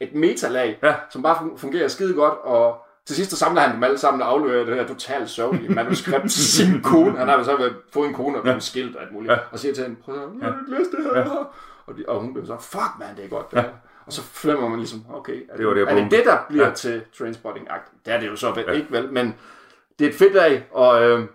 et metalag, Ja. som bare fun- fungerer skide godt, og til sidst samler han dem alle sammen og afleverer det her totalt sørgelige manuskript til sin kone. Han har så fået en kone og blevet skilt og alt muligt. Ja. Og siger til hende, prøv at ja. læs det her. Og, de, og hun bliver så, fuck man, det er godt. Det ja. Og så fornemmer man ligesom, okay, er Det var det, jeg er det, det, der bliver Ja. ja. til Trainspotting-agt? Det er det jo så vel, Ja. ikke vel, men det er et fedt dag, og øh,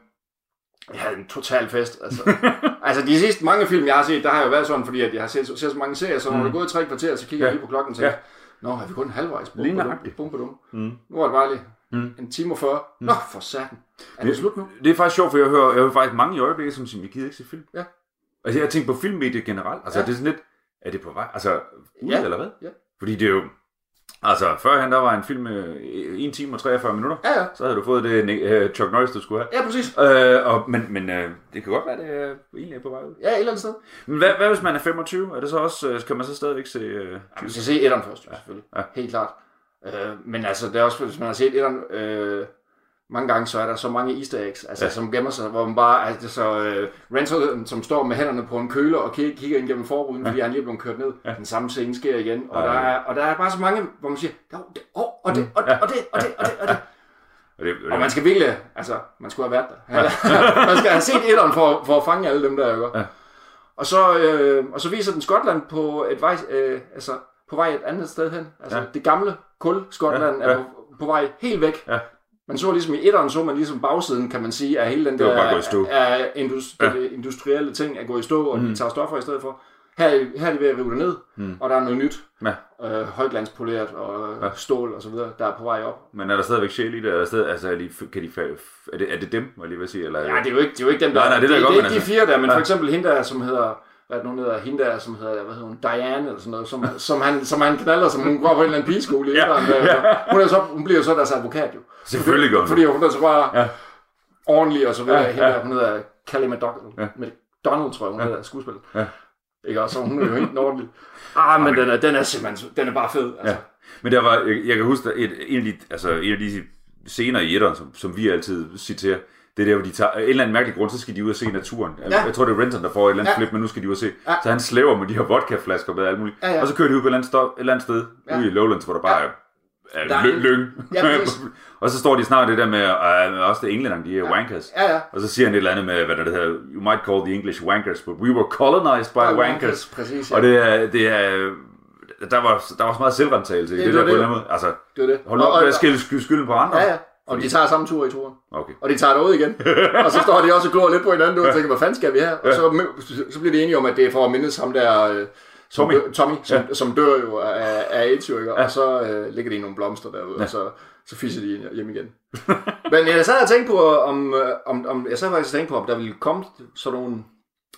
jeg havde en total fest. Altså. altså de sidste mange film, jeg har set, der har jo været sådan, fordi at jeg har set, set så mange serier, så når mm. det er gået tre kvarter, så kigger Ja. jeg lige på klokken og tænker, Ja. Nå, har vi kun halvvejs? Bum, Lige nøjagtigt. Bum, badum. Mm. Nu er det bare lige Mm. en time og 40. Nå, for satan. Er det slut nu? Det er faktisk sjovt, for jeg hører, jeg hører faktisk mange i øjeblikket, som siger, vi gider ikke se film. Ja. Altså, jeg tænker på filmmediet generelt. Altså, Ja. det er sådan lidt, er det på vej? Altså, ud Ja. eller hvad? Ja. Fordi det er jo, altså, førhen der var en film med 1 time og 43 minutter. Ja, ja. Så havde du fået det uh, Chuck Norris, du skulle have. Ja, præcis. Øh, og, men men øh, det kan godt være, det er egentlig er på vej ud. Ja, et eller andet sted. Men hvad, hvad hvis man er 25? Er det så også, øh, kan man så stadigvæk se... Øh, Ja, man skal se etteren først, jo, selvfølgelig. Ja. Helt klart. Øh, men altså, det er også, hvis man har set etteren, øh, mange gange, så er der så mange easter eggs, altså, Ja. ja. som gemmer sig, hvor man bare, altså, så øh, Rental, som står med hænderne på en køler og kigger, kigger ind gennem forruden, ja. fordi han lige er blevet kørt ned. Ja. Ja. Den samme scene sker igen, og, Ja. der er, og der er bare så mange, hvor man siger, "Jo, det, oh, og det, og det, Ja. og det, og det, og det, og det. og det, Og man skal virkelig, altså, man skulle have været der. man skal have set etteren for, for at fange alle dem der, ikke? Ja. Og så, øh, og så viser den Skotland på et vej, øh, altså, på vej et andet sted hen. Altså, Ja. det gamle kul Skotland Ja, ja. er på, på vej helt væk. Ja. Man så ligesom i etteren, så man ligesom bagsiden, kan man sige, af hele den Det der af indus, Ja. industrielle ting er gået i stå, og Mm. de tager stoffer i stedet for. Her, er- her er de ved at rive det ned, Mm. og der er noget nyt. Ja. Øh, højglanspoleret og Ja. stål og så videre, der er på vej op. Men er der stadigvæk sjæl i det? Er, der stadig, altså, er, de, kan de, er, det, er det dem, må jeg lige vil sige? Eller, Ja, det er jo ikke, det er jo ikke dem, der... Nej, nej, det er det, godt, det er ikke de fire der, men Ja. for eksempel hende der, som hedder... Hvad hun hedder? Hende der, som hedder, hvad hedder hun? Diane eller sådan noget, som, som, han, som han knaller, som hun går på en eller anden pigeskole i Ja, etteren, der, hun, er så, hun bliver jo så deres advokat jo. Selvfølgelig gør hun Fordi hun er så bare Ja. ja. ordentlig og så videre. Ja, Ja, hende ja. der, hun hedder Kelly McDonald, Ja. ja. McDonald tror jeg, hun ja. hedder skuespiller. Ja. Ikke også? Så hun er jo helt ordentlig. Ah, men den er, den er simpelthen, den er bare fed. Altså. Ja. Men der var, jeg, jeg kan huske, at et, en, af de, altså, en af de scener i etteren, som, som vi altid citerer, det er der, hvor de tager, en eller anden mærkelig grund, så skal de ud og se naturen. Jeg, Ja. jeg tror, det er Renton, der får et eller andet Ja. flip, men nu skal de ud og se. Ja. Så han slæver med de her vodkaflasker med alt muligt. Ja, ja. Og så kører de ud på et eller andet, sted, et eller andet sted Ja. ude i Lowlands, hvor der bare Ja. er øh, Der er lø- en- lyng. Ja, og så står de snart det der med, øh, også det englænderne, de er wankers. Ja, ja. Og så siger han et eller andet med, hvad der hedder, you might call the English wankers, but we were colonized by By wankers. wankers, præcis, ja. Og det er, det er, der var, der var så meget selvrentagelse i Ja, det, det der var på en det. eller anden måde. Altså, Det er det. hold op med at skille sky- skylden på andre. Ja, ja. Og de tager samme tur i turen. Okay. Og de tager det ud igen. og så står de også og glor lidt på hinanden og tænker, hvad fanden skal vi her? Og så, så bliver de enige om, at det er for at mindes ham der... øh, Tommy. Dør, Tommy, som, ja. som dør jo af, af AIDS, jo, ikke? og så øh, ligger de i nogle blomster derude, ja. og så, så fisser de hjem igen. Men jeg sad og tænkte på, om, øh, om, om, jeg sad faktisk og tænkte på, om der ville komme sådan nogle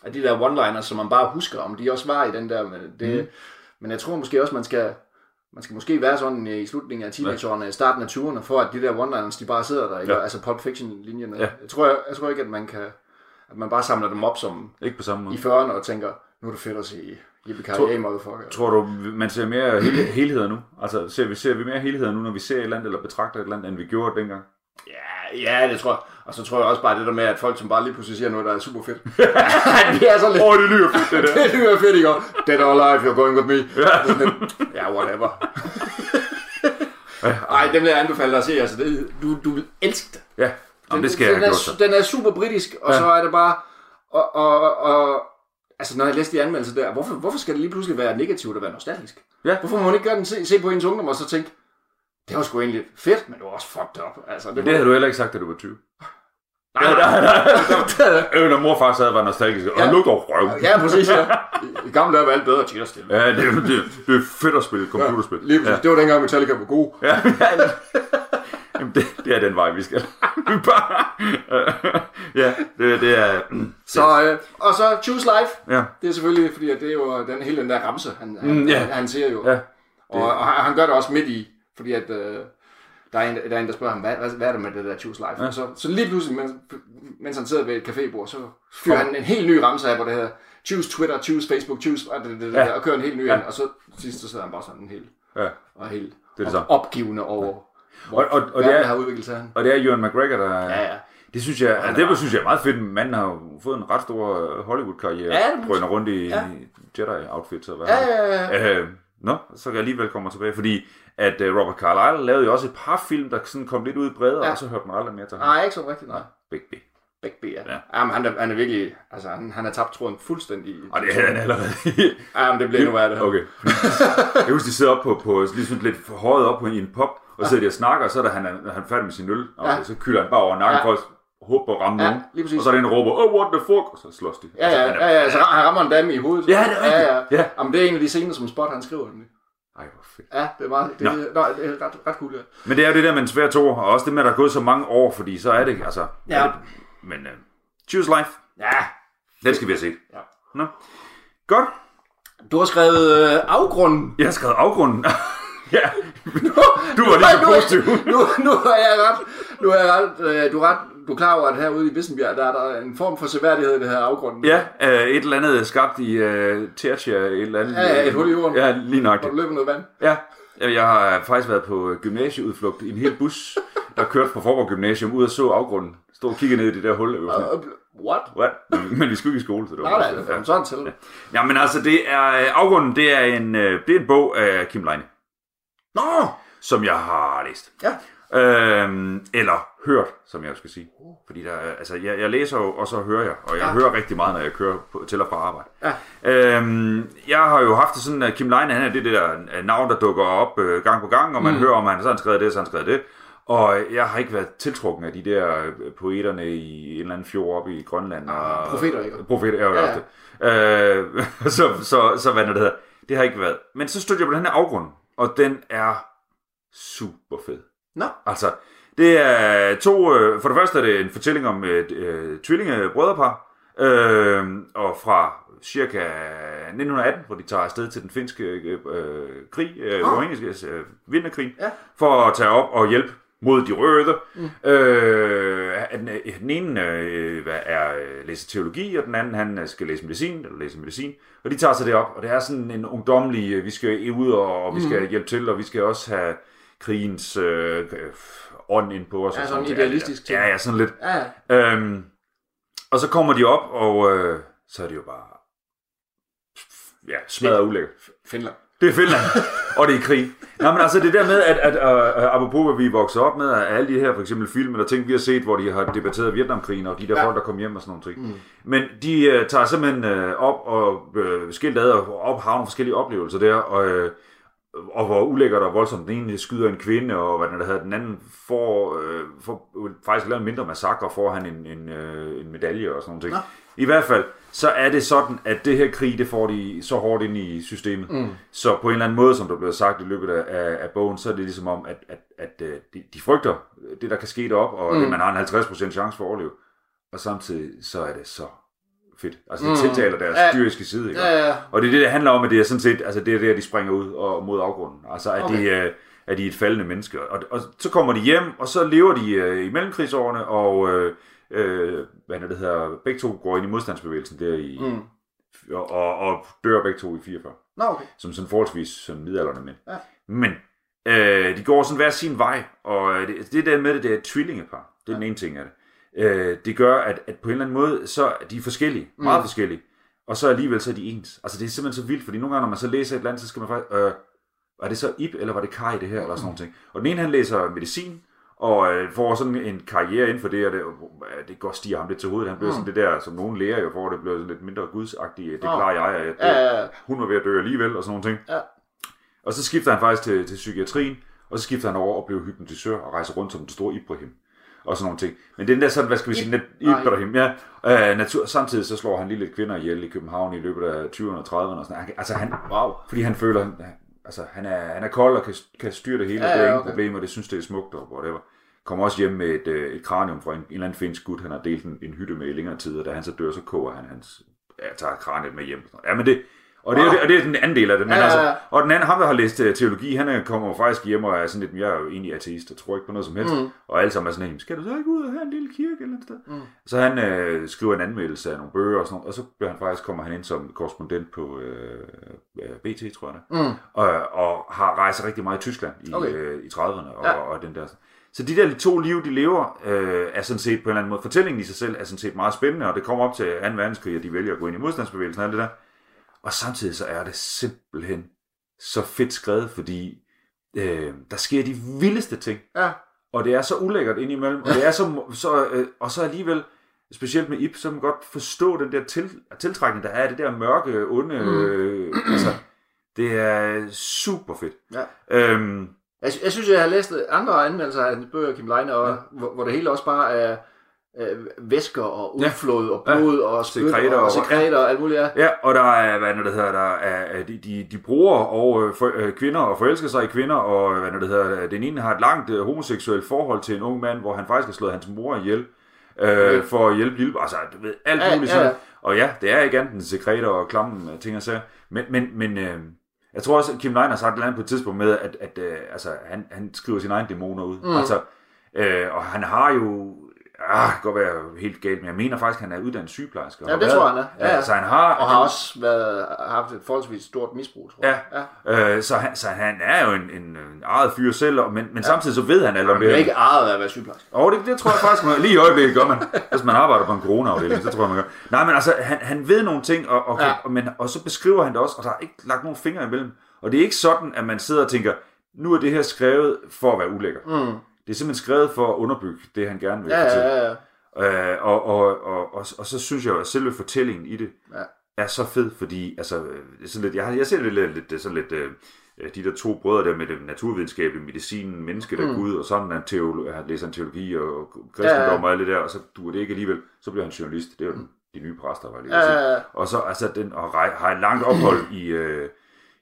af de der one-liners, som man bare husker, om de også var i den der. Men, det, mm. men jeg tror måske også, man skal, man skal måske være sådan i slutningen af teenageårene, i starten af 20'erne, for at de der one-liners, de bare sidder der, ikke? Ja. altså Pulp Fiction-linjerne. Ja. Jeg, tror, jeg, jeg tror ikke, at man kan at man bare samler dem op som Ikke på samme måde. i 40'erne og tænker, nu er det fedt at se Yippie motherfucker. Tror du, man ser mere hel- helheder nu? Altså, ser vi, ser vi mere helheder nu, når vi ser et eller andet, eller betragter et eller andet, end vi gjorde dengang? Ja, ja, det tror jeg. Og så tror jeg også bare det der med, at folk som bare lige pludselig siger noget, der er super fedt. det er så lidt... Åh, oh, det lyder fedt, det der. det lyder fedt, ikke? Dead or alive, you're going with me. Ja, ja whatever. Ej, dem vil jeg anbefale dig at se. Altså, det, du, du vil elske det. Ja, Jamen, det skal jeg den, er, så. den er super britisk, og ja. så er det bare... Og, og, og, altså, når jeg læste de anmeldelser der, hvorfor, hvorfor skal det lige pludselig være negativt at være nostalgisk? Ja. Hvorfor må man ikke gøre den, se, se på ens ungdom og så tænke, det var sgu egentlig fedt, men det var også fucked up. Altså, det, Men det havde du heller ikke sagt, da du var 20. nej, nej, nej. Øh, når mor far sad var nostalgisk. Og Ja. ja. lugter af røv. ja, præcis, ja. I, gamle dage var alt bedre at stille. Ja, det, det, det er fedt at spille computerspil. Lige præcis. Ja. Det var dengang Metallica var god. Ja, ja, ja. Jamen, det, det er den vej, vi skal. Ja, det, det er... mm, Så, øh, og så Choose Life. Ja, Det er selvfølgelig, fordi det er jo den, hele den der ramse, han, han, Mm, ja. han, han siger jo. ja. Og, og han, han gør det også midt i, fordi at øh, der, er en, der er en, der spørger ham, hvad, hvad, hvad er det med det der Choose Life? Ja. Så, så lige pludselig, mens, mens han sidder ved et cafébord, så fyrer han en helt ny ramse af, hvor det her Choose Twitter, Choose Facebook, Choose, og, det, det, Ja. ja. og kører en helt ny Ja. ind, og så sidst så sidder han bare sådan helt, ja. og helt Det er det op, opgivende over, hvor Og, og, og, det er, har udviklet sig. Og det er Ewan McGregor, der... Ja, ja. Det synes jeg, altså, det synes jeg er meget fedt. Manden har jo fået en ret stor øh, Hollywood-karriere. Ja, Drøner rundt i Ja. ja. Jedi-outfits og hvad Ja, ja, ja. Øh, nå, så kan jeg alligevel komme tilbage, fordi at uh, Robert Carlyle lavede jo også et par film, der sådan kom lidt ud bredere, Ja. ja. og så hørte man aldrig mere til ham. Nej, ikke så rigtigt, nej. Big B. Big B, ja. Ja. ja. Jamen, han, er, han er virkelig, altså han, han har tabt tråden fuldstændig. Og det havde han allerede. Jamen, det bliver endnu værre, det her. okay. jeg husker, de sidder op på, på lige sådan lidt højet op på i en pop, og så sidder de og snakker, og så er der, han, er, han er færdig med sin øl, og Ja. så kylder han bare over nakken Ja. for at håbe på at ramme Ja, nogen. Og så er der en, der råber, oh, what the fuck, og så slås de. Ja, Altså, ja, han er- ja, ja, så han rammer en dame i hovedet. Ja, det er ja, ja. rigtigt. Ja. Jamen, det er en af de scener, som Spot han skriver. nemlig. Ej, hvor fedt. Ja, det er meget, det, Nå. nej, det er ret, ret cool, ja. Men det er jo det der med en svær to, og også det med, at der er gået så mange år, fordi så er det, altså... Ja. Er det, men uh, Choose Life, Ja. den skal vi have set. Ja. Nå. Godt. Du har skrevet øh, afgrunden. Jeg har skrevet afgrunden. ja, Du var lige så positiv. Nu, nu er jeg ret, nu er jeg ret, øh, du er ret, du er klar over, at herude i Vissenbjerg, der er der en form for seværdighed i det her afgrunden. ja uh, et eller andet skabt i uh, Tertia, et eller andet. Ja, ja, et hul i jorden. Ja, lige nok Hvor du løber noget vand. Ja, jeg har faktisk været på gymnasieudflugt i en hel bus, der kørte fra Forborg Gymnasium ud og så afgrunden. Stod og kiggede ned i det der hul. og var sådan, Og- What? What? Men vi skulle ikke i skole, så det var Nej, nej, det er sådan til. Ja, men altså, det er, øh, afgrunden, det er en, øh, det er en bog af Kim Leine, Nå! som jeg har læst. Ja. Øhm, eller hørt, som jeg skal sige. Fordi der, er- altså, jeg, jeg læser jo, og så hører jeg. Og jeg Ja. hører rigtig meget, når jeg kører på, til og fra arbejde. Ja. Øhm, jeg har jo haft det sådan, at Kim Leine, han er det der øh, navn, der dukker op øh, gang på gang, og man mm. hører, om han så har skrevet det, så har han skrevet det. Og jeg har ikke været tiltrukken af de der øh, poeterne i en eller anden fjord oppe i Grønland. Og, Ah, profeter, ikke? Profeter, Ja, ja, det. Øh, så, så, så hvad det, der hedder? Det har ikke været. Men så stod jeg på den her afgrund, og den er super fed. Nå. Altså, det er to... Øh, for det første er det en fortælling om et øh, tvillinge brødrepar, øh, og fra cirka 1918, hvor de tager afsted til den finske øh, øh, krig, øh, uafhængighedskrige, øh, vinterkrig, Ja. for at tage op og hjælpe mod de røde. Mm. Øh, den, den ene øh, er øh, læser teologi, og den anden han øh, skal læse medicin, eller læse medicin. Og de tager sig det op, og det er sådan en ungdomlig, vi skal ud, og, og vi skal Mm. hjælpe til, og vi skal også have krigens øh, øh, ånd ind på os. Ja, og sådan idealistisk ting. Ja, ja, sådan lidt. Ja. Øhm, og så kommer de op, og øh, så er det jo bare ja, smadret ulækkert. Finland. Det er Finland, og det er krig. Nej, men altså det der med, at, at uh, apropos hvad vi vokser op med, at alle de her for eksempel film eller ting, vi har set, hvor de har debatteret Vietnamkrigen, og de der ja. folk, der kom hjem og sådan nogle ting. Mm. Men de uh, tager simpelthen uh, op og uh, skilt ad og op har nogle forskellige oplevelser der, og, uh, og hvor ulækkert og voldsomt den ene skyder en kvinde, og hvad den der hedder, den anden får, uh, får faktisk lavet en mindre massakre, får han en, en, uh, en medalje og sådan ting. Nå. I hvert fald, så er det sådan, at det her krig, det får de så hårdt ind i systemet. Mm. Så på en eller anden måde, som der blev sagt i løbet af, af bogen, så er det ligesom om, at, at, at de, de frygter det, der kan ske derop, og mm. det, man har en 50% chance for at overleve. Og samtidig så er det så fedt. Altså det mm. tiltaler deres ja. dyriske side. Ikke? Ja, ja. Og det er det, det handler om, at det er sådan set, altså det er der, de springer ud og mod afgrunden. Altså at okay. de, er, at de er et faldende menneske. Og, og så kommer de hjem, og så lever de øh, i mellemkrigsårene, og øh, øh, hvad det hedder, begge to går ind i modstandsbevægelsen der i, mm. og, og, og dør begge to i 44. Nå, okay. Som sådan forholdsvis som midalderne mænd. Ja. Men øh, de går sådan hver sin vej, og det, det der med det, det er et tvillingepar. Det er ja. den ene ting af det. Øh, det gør, at, at på en eller anden måde, så er de forskellige, mm. meget forskellige, og så alligevel så er de ens. Altså det er simpelthen så vildt, fordi nogle gange, når man så læser et eller andet, så skal man faktisk, øh, var det så Ip, eller var det Kai det her, eller sådan noget ting. Og den ene, han læser medicin, og øh, får sådan en karriere inden for det, og det, øh, det går stiger ham lidt til hovedet. Han bliver mm. sådan det der, som nogle læger jo får, det bliver sådan lidt mindre gudsagtigt. Det klarer jeg, at ja, ja, ja. hun var ved at dø alligevel, og sådan nogle ting. Ja. Og så skifter han faktisk til, til psykiatrien, og så skifter han over og bliver hypnotisør og rejser rundt som den store Ibrahim og sådan nogle ting. Men den der sådan, hvad skal vi sige, net, Ibrahim, ja, øh, natur, samtidig så slår han lige lidt kvinder ihjel i København i løbet af 20'erne og 30'erne og sådan Altså han, wow, fordi han føler, han, altså han er, han er kold og kan, kan styre det hele, ja, okay. det er ingen problemer, det synes det er smukt og whatever kommer også hjem med et, øh, et kranium fra en, en eller anden finsk gut, han har delt en, en hytte med i længere tid, og da han så dør, så koger han hans, ja, tager kraniet med hjem. Ja, men det, og det, er, og det er den anden del af det. Men ja. Altså, og den anden, ham der har læst uh, teologi, han kommer faktisk hjem og er sådan lidt, jeg er jo egentlig ateist og tror ikke på noget som helst. Mm. Og alle sammen er sådan, skal du så ikke ud og have en lille kirke eller et sted? Mm. Så han uh, skriver en anmeldelse af nogle bøger og sådan noget, og så bliver han faktisk, kommer han ind som korrespondent på uh, BT, tror jeg det. Mm. Og, og har rejst rigtig meget i Tyskland i, okay. uh, i 30'erne og, ja. og den der. Så de der to liv, de lever, øh, er sådan set på en eller anden måde, fortællingen i sig selv er sådan set meget spændende, og det kommer op til 2. verdenskrig, og de vælger at gå ind i modstandsbevægelsen og alt det der. Og samtidig så er det simpelthen så fedt skrevet, fordi øh, der sker de vildeste ting. Ja. Og det er så ulækkert indimellem, og det er så, så øh, og så alligevel, specielt med Ip, så man godt forstå den der til, tiltrækning, der er det der mørke, onde, øh, altså, det er super fedt. Ja. Øhm, jeg, jeg synes, jeg har læst andre anmeldelser af hans bøger, Kim Leine, og, ja. hvor, hvor det hele også bare er øh, væsker og udflod ja. og blod ja. og sekreter og, og, sekreter og alt muligt. Ja. ja, og der er, hvad det hedder, der er, de, de, de bruger og øh, for, øh, kvinder og forelsker sig i kvinder, og hvad det hedder, den ene har et langt øh, homoseksuelt forhold til en ung mand, hvor han faktisk har slået hans mor ihjel øh, ja. for at hjælpe lille, altså du ved, alt ja, muligt ja, ja. Og ja, det er ikke andet sekreter og klamme ting og sager, men, men, men øh, jeg tror også, at Kim Lein har sagt et eller andet på et tidspunkt med, at, at øh, altså, han, han skriver sine egne dæmoner ud. Mm. Altså, øh, og han har jo Ah, det kan godt være helt galt, men jeg mener faktisk, at han er uddannet sygeplejerske. Ja, det været, tror han er. Ja, ja. Altså, han har, og har også været, haft et forholdsvis stort misbrug, tror jeg. Ja, ja. Øh, så, han, så han er jo en, en, en ejet fyr selv, men, men ja. samtidig så ved han alt om det. Han er ikke ejet af at være sygeplejerske. Og det, det tror jeg faktisk, man, lige i øjeblikket gør man. Hvis man arbejder på en corona-afdeling, så tror jeg, man gør. Nej, men altså, han, han ved nogle ting, og, og, ja. og, men, og så beskriver han det også, og der er ikke lagt nogen fingre imellem. Og det er ikke sådan, at man sidder og tænker, nu er det her skrevet for at være ulækker. Mm. Det er simpelthen skrevet for at underbygge det, han gerne vil ja, fortælle. Ja, ja, ja. Øh, og, og, og, og, og så synes jeg at selve fortællingen i det ja. er så fed, fordi altså, sådan lidt, jeg, jeg ser det lidt, lidt sådan lidt, øh, de der to brødre der med det naturvidenskabelige, medicinen, mennesket er mm. Gud, og sådan en teolo, han læser en teologi og kristendom ja, ja. og alt det der, og så duer det ikke alligevel, så bliver han journalist. Det er jo den, de nye præster, var det ja, ja, ja. Og så altså den, og har et langt ophold i, øh,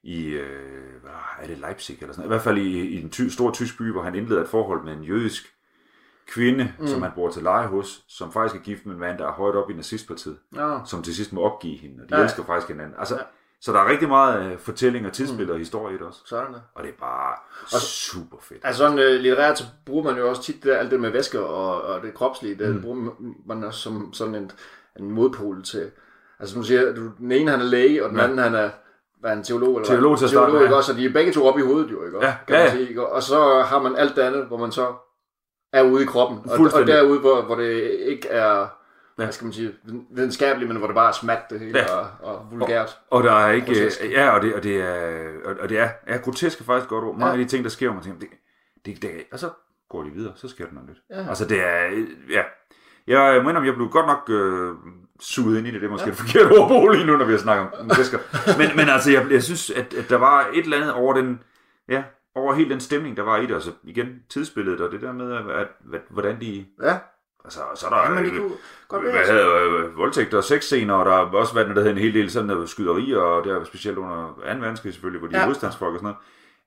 i, øh, er det Leipzig eller sådan I hvert fald i, i en ty, stor tysk by, hvor han indleder et forhold med en jødisk kvinde, mm. som han bor til leje hos, som faktisk er gift med en mand, der er højt op i nazistpartiet, ja. som til sidst må opgive hende, og de ja. elsker faktisk hinanden. Altså, ja. Så der er rigtig meget uh, fortælling og og mm. historie i det også. Sådan det. Og det er bare og, super fedt. Altså sådan uh, litterært, så bruger man jo også tit det, alt det med væsker og, og det kropslige, det mm. bruger man også som sådan en, en modpol til. Altså som du siger, du, den ene han er læge, og den ja. anden han er hvad en teolog eller teolog til at starte teolog, ikke også? Og de er begge to op i hovedet jo, ikke? Ja, kan ja, man sige, ikke? Og så har man alt det andet, hvor man så er ude i kroppen. Og, og derude, hvor, hvor det ikke er hvad skal man sige, videnskabeligt, men hvor det bare er smat det hele Ja. og, og vulgært. Og der er ikke... Grotesk. Ja, og det, og det er... Og, og det er... Ja, grotesk er faktisk godt ord. Mange Ja. af de ting, der sker, man tænker, det, det, det, og så går de videre, så sker der noget nyt. Ja. Altså, det er... Ja. Jeg må indrømme, jeg blev godt nok øh, suget ind i det. Det er måske et forkert ord at bruge lige nu, når vi har snakket om fisker. Men, men altså, jeg, jeg synes, at, at der var et eller andet over den... Ja, over hele den stemning, der var i det. Altså, igen, tidsbilledet og det der med, at, at, at hvordan de... Ja, Altså, så er der... men det øh, kunne godt hvad hedder øh, voldtægter og sexscener, og der har også været der hedder en hel del sådan noget skyderier, og det er specielt under 2. verdenskrig selvfølgelig, hvor de ja. Ja. er modstandsfolk og sådan noget.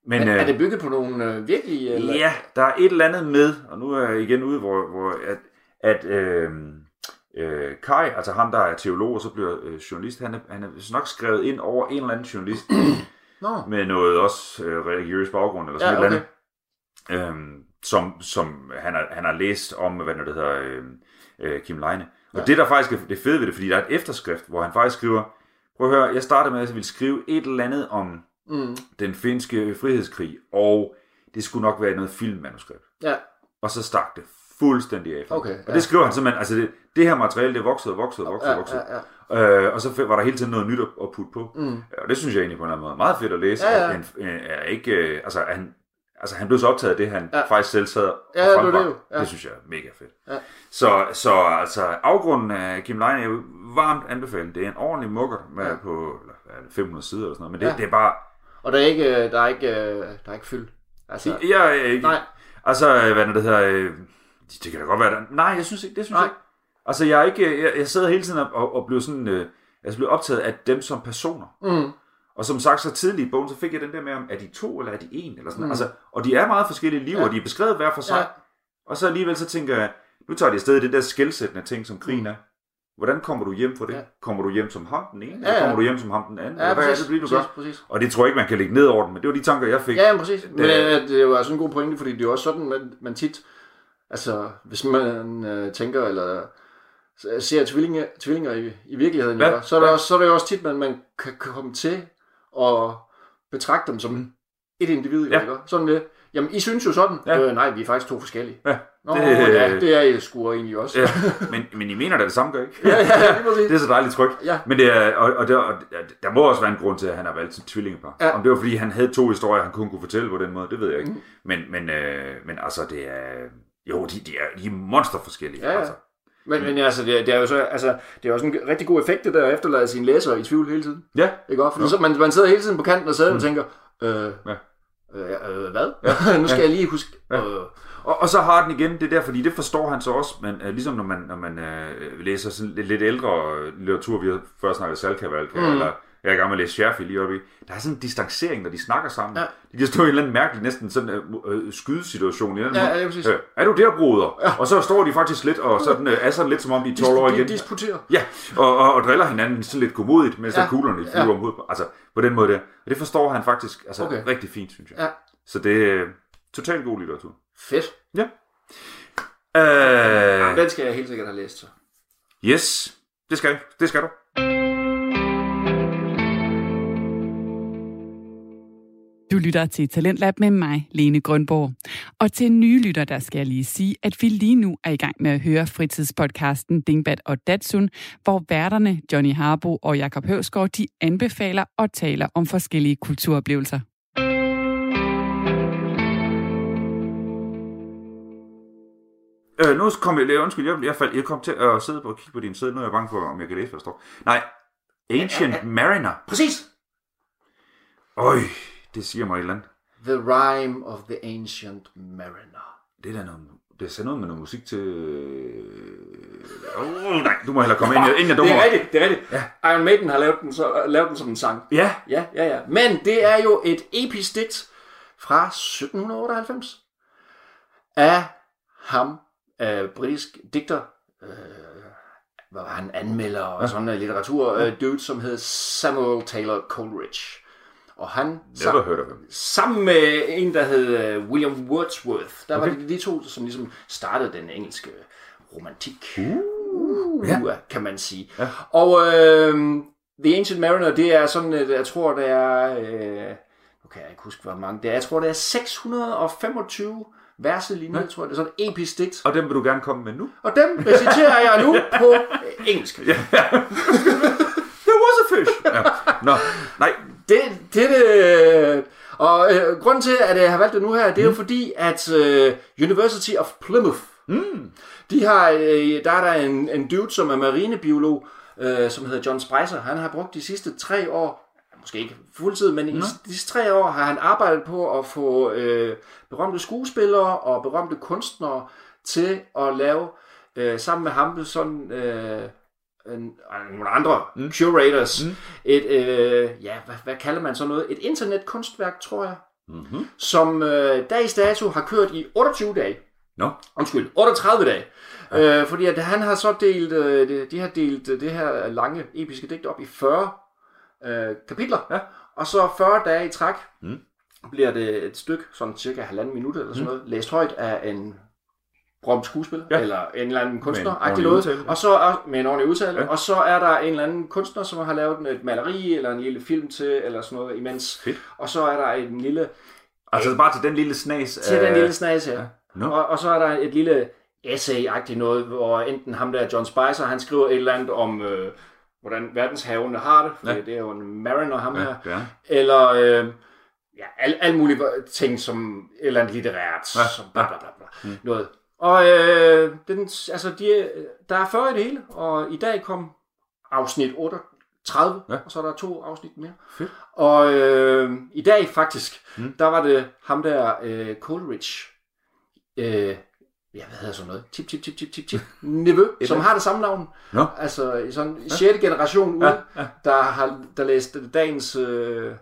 Men, Men, er øh, det bygget på nogle øh, virkelige... Eller? ja, der er et eller andet med, og nu er jeg igen ude, hvor, hvor at, at øh, øh, Kai, altså ham, der er teolog, og så bliver øh, journalist, han er, han er nok skrevet ind over en eller anden journalist, Nå, med noget også øh, religiøs baggrund, eller sådan Ja, et eller andet, øhm, som, som han, har, han har læst om, hvad det hedder, øh, øh, Kim Leine. Og ja. det, der faktisk er det fede ved det, fordi der er et efterskrift, hvor han faktisk skriver, prøv at høre, jeg startede med, at jeg ville skrive et eller andet om mm, den finske frihedskrig, og det skulle nok være noget filmmanuskript. ja, Og så stak det fuldstændig af. Okay, og ja. det skriver han simpelthen, altså det, det her materiale, det voksede og voksede og voksede og voksede. ja, ja. Øh, og så var der hele tiden noget nyt at, at putte på. Mm. Og det synes jeg egentlig på en eller anden måde meget fedt at læse. Ja, ja. at Han, øh, er ikke, øh, altså, han, altså, han blev så optaget af det, han Ja. faktisk selv sad og Ja, det det jo. Ja. Det synes jeg er mega fedt. Ja. Så, så altså, afgrunden af Kim Leine er jo varmt anbefalet. Det er en ordentlig mukker med Ja. på eller, hvad er det, 500 sider eller sådan noget. Men det, Ja. det er bare... Og der er ikke, øh, der er ikke, øh, der er ikke fyld. Altså, Jeg, er ikke, nej, Altså, hvad er det hedder... Det, det kan da godt være... Der, nej, jeg synes ikke, det synes Nej. jeg ikke. Altså, jeg er ikke... Jeg, jeg sidder hele tiden og, og, bliver sådan... Øh, jeg bliver optaget af dem som personer. mm, Og som sagt, så tidligt i bogen, så fik jeg den der med, om er de to, eller er de en, eller sådan Mm. mm. altså, Og de er meget forskellige liv, Ja. og de er beskrevet hver for sig. Ja. Og så alligevel så tænker jeg, nu tager de afsted i den der skældsættende ting, som krigen er. Hvordan kommer du hjem fra det? Ja. Kommer du hjem som ham den ene, Ja, eller ja. kommer du hjem som ham den anden? ja, eller hvad er præcis, det, lige, du gør? præcis. Og det tror jeg ikke, man kan lægge ned over den, men det var de tanker, jeg fik. Ja, ja, præcis. Men Det- øh, det er jo altså en god pointe, fordi det er jo også sådan, man, man tit, altså hvis man øh, tænker, eller ser tvillinger, tvillinger i, i virkeligheden, Ja, så, er ja. også, så er det jo også tit, man, man kan komme til at betragte dem som et individ. Ja. Ikke? Sådan lidt. Jamen, I synes jo sådan. Ja. Øh, nej, vi er faktisk to forskellige. Ja, Nå, det- det, ja, det er I sgu egentlig også. Ja, men, men I mener da det samme, gør ikke? ja, ja, ja. Det er så dejligt trygt. Ja. Men det er, og, og, der, og der må også være en grund til, at han har valgt sit tvillingepar. Ja. Om det var, fordi han havde to historier, han kun kunne fortælle på den måde, det ved jeg ikke. Mm. Men, men, øh, men altså, det er... Jo, de, de er, de er monster forskellige. Ja, ja. Altså. Men, men altså, det, er- det er jo så, altså, det er også en rigtig god effekt, det der at efterlade sine læsere i tvivl hele tiden. ja. Ikke også? Fordi så, man, man sidder hele tiden på kanten og sidder mm. og tænker, øh, Ja. øh, øh, hvad? Ja. nu skal Ja. jeg lige huske. Ja. Øh, Og, og så har den igen det der, fordi det forstår han så også, men øh, ligesom når man, når man øh, læser sådan lidt, lidt ældre øh, litteratur, vi har før snakket Salkavalka, mm. eller jeg er i gang med at læse Scherfi lige oppe i, der er sådan en distancering, når de snakker sammen. Ja. De kan stå i en eller anden mærkelig, næsten sådan øh, øh, skydesituation. i Ja, måde. ja, præcis. Øh, er du der, broder? Ja. Og så står de faktisk lidt, og sådan, øh, er sådan lidt som om de er 12 år igen. disputerer. Ja, og, og, og driller hinanden sådan lidt godmodigt, mens Ja. ja. der kuglerne flyver Ja. ja. om hovedet. på- Altså, på den måde der. Og det forstår han faktisk altså, Okay. rigtig fint, synes jeg. Ja. Så det er totalt god litteratur. Fedt. Ja. Øh, Den skal jeg helt sikkert have læst så. yes, det skal, det skal du. Du lytter til Talentlab med mig, Lene Grønborg. Og til nye lytter, der skal jeg lige sige, at vi lige nu er i gang med at høre fritidspodcasten Dingbat og Datsun, hvor værterne Johnny Harbo og Jakob Høvsgaard, de anbefaler og taler om forskellige kulturoplevelser. Øh, nu kom jeg, undskyld, jeg, jeg, faldt, jeg kom til at sidde på og kigge på din side. Nu er jeg bange for, om jeg kan læse, hvad står. Nej, Ancient Mariner. Præcis. Øj, det siger mig et eller andet. The Rhyme of the Ancient Mariner. Det er da noget, det er noget med noget musik til... Oh, nej, du må hellere komme ind, inden jeg dummer. Det er rigtigt, det er rigtigt. Ja. Iron Maiden har lavet den, så, lavet den som en sang. Ja, Ja, ja, ja. Men det er jo et episk digt fra 1798 af ham, øh, britisk digter, øh, hvor han anmelder og sådan noget litteratur, øh, dude, som hed Samuel Taylor Coleridge. Og han, never heard of him. sammen med en, der hed øh, William Wordsworth, der okay. var det de to, som ligesom startede den engelske romantik. Uh, Ja. kan man sige. Ja. Og øh, The Ancient Mariner, det er sådan, et, jeg tror, det er, øh, nu kan jeg ikke huske, hvor mange det er, jeg tror, det er 625 verse linje, tror jeg. Det er sådan en episk digt. Og dem vil du gerne komme med nu? Og dem reciterer jeg nu på engelsk. Ja. There was a fish! Ja. Nå, nej. Det, det, det og øh, grunden til, at jeg har valgt det nu her, det er jo fordi, at øh, University of Plymouth, mm. de har, øh, der er der en, en dude, som er marinebiolog, øh, som hedder John Spicer. Han har brugt de sidste tre år, måske ikke fuldtid, men i de sidste tre år har han arbejdet på at få øh, berømte skuespillere og berømte kunstnere til at lave, øh, sammen med ham, sådan... Øh, en, nogle andre mm. curators, mm. et, øh, ja, hvad, hvad kalder man så noget? Et internetkunstværk, tror jeg, mm-hmm. som øh, dags dato har kørt i 28 dage. No. Undskyld, 38 dage. Ja. Øh, fordi at han har så delt, øh, de, de har delt øh, det her lange episke digt op i 40 øh, kapitler, ja. og så 40 dage i træk mm. bliver det et stykke, sådan cirka halvanden minut eller sådan mm. noget, læst højt af en berømt skuespiller, ja. eller en eller anden kunstner, med en, noget. og så er, med en ordentlig udtale, ja. og så er der en eller anden kunstner, som har lavet et maleri, eller en lille film til, eller sådan noget imens, Fedt. og så er der en lille... Altså bare til den lille snas? Til øh... den lille snas, ja. ja. No. Og, og så er der et lille essay-agtigt noget, hvor enten ham der, John Spicer, han skriver et eller andet om, øh, hvordan verdenshavene har det, for ja. det er jo en mariner, ham ja, her, ja. eller... Øh, ja, alle al mulige ting som et eller andet litterært, ja, som bla bla bla, bla. Mm. noget. Og øh, den, altså de, der er 40 i det hele, og i dag kom afsnit 38, ja. og så er der to afsnit mere. Fedt. Og øh, i dag faktisk, mm. der var det ham der øh, Coleridge, øh, ja, hvad hedder sådan noget, tip, tip, tip, tip, tip, tip, nevø, som har det samme navn. No. Altså sådan ja. 6. generation ud, ja, ja. der har der læst dagens øh,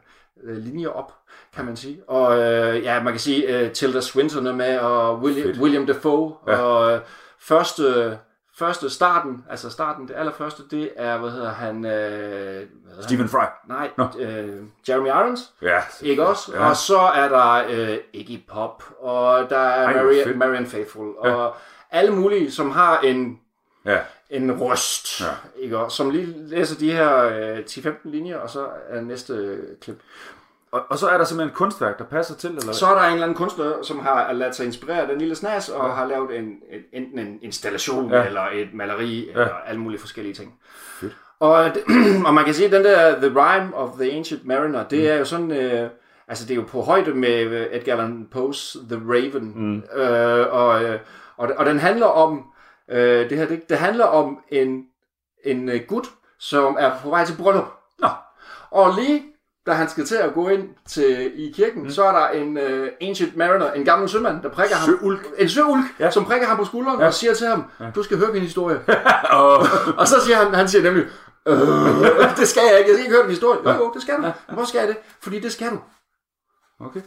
linjer op kan man sige. Og øh, ja, man kan sige, uh, Tilda Swinton er med, og William, William Dafoe, ja. og øh, første, første starten, altså starten, det allerførste, det er, hvad hedder han? Øh, hvad Stephen Fry. Nej, no. øh, Jeremy Irons. Ja. Ikke også? Ja. Og så er der øh, Iggy Pop, og der er Ej, Marian, Marian Faithful, ja. og alle mulige, som har en ja. En røst, ja. ikke? Og som lige læser de her øh, 10-15 linjer, og så er næste klip. Og, og så er der simpelthen et kunstværk, der passer til? Eller? Så er der en eller anden kunstner, som har ladet sig inspirere af den lille snas, og ja. har lavet en, en, enten en installation, ja. eller et maleri, ja. eller alle mulige forskellige ting. Fedt. Og, og man kan sige, at den der The Rhyme of the Ancient Mariner, det mm. er jo sådan... Øh, altså, det er jo på højde med øh, Edgar Allan Poe's The Raven. Mm. Øh, og, øh, og, og den handler om... Øh, det her, det, det handler om en, en øh, gut, som er på vej til bryllup. Nå. Og lige da han skal til at gå ind til, i kirken, mm. så er der en uh, ancient mariner, en gammel sømand, der prikker ham. Søulk. En søulk, ja. som prikker ham på skulderen ja. og siger til ham, du skal høre min historie. oh. og så siger han, han siger nemlig, øh, det skal jeg ikke, jeg skal ikke høre din historie. Jo, jo, det skal du. Ja. Hvor skal jeg det? Fordi det skal du. Okay.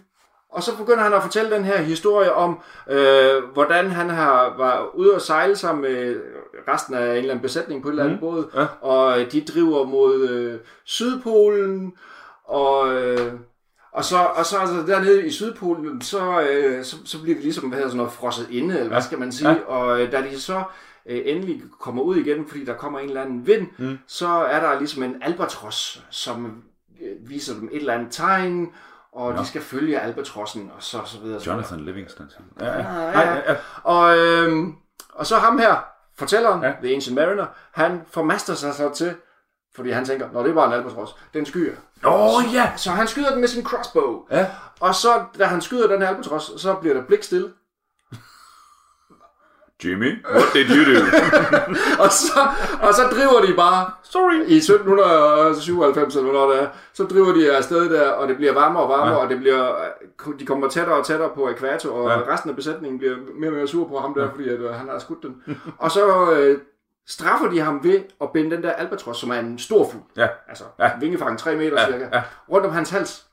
Og så begynder han at fortælle den her historie om, øh, hvordan han har var ude at sejle sammen med resten af en eller anden besætning på et eller andet mm. båd, ja. og de driver mod øh, Sydpolen, og, øh, og så, og så altså, dernede i Sydpolen, så, øh, så, så bliver det ligesom hvad hedder sådan noget frosset inde, eller ja. hvad skal man sige. Ja. Og øh, da de så øh, endelig kommer ud igen, fordi der kommer en eller anden vind, mm. så er der ligesom en albatros, som øh, viser dem et eller andet tegn, og ja. de skal følge albatrossen, og så, så videre. Jonathan så Livingston. Ja, ja. Ja, ja, ja. Og, øh, og så ham her, fortælleren, ja. The Ancient Mariner, han formaster sig så til, fordi han tænker, når det er bare en albatros, den skyer. Åh oh, ja! Så han skyder den med sin crossbow. Ja. Og så, da han skyder den her albatros, så bliver der blik stille. Jimmy, what did you do? og, så, og så driver de bare, sorry, i 1797 eller noget der, så driver de afsted der, og det bliver varmere og varmere, ja. og det bliver, de kommer tættere og tættere på ekvator, og ja. resten af besætningen bliver mere og mere sur på ham der, ja. fordi at, uh, han har skudt den. og så øh, straffer de ham ved at binde den der albatros, som er en stor fugl, ja. altså ja. vingefang 3 meter ja. cirka, ja. rundt om hans hals,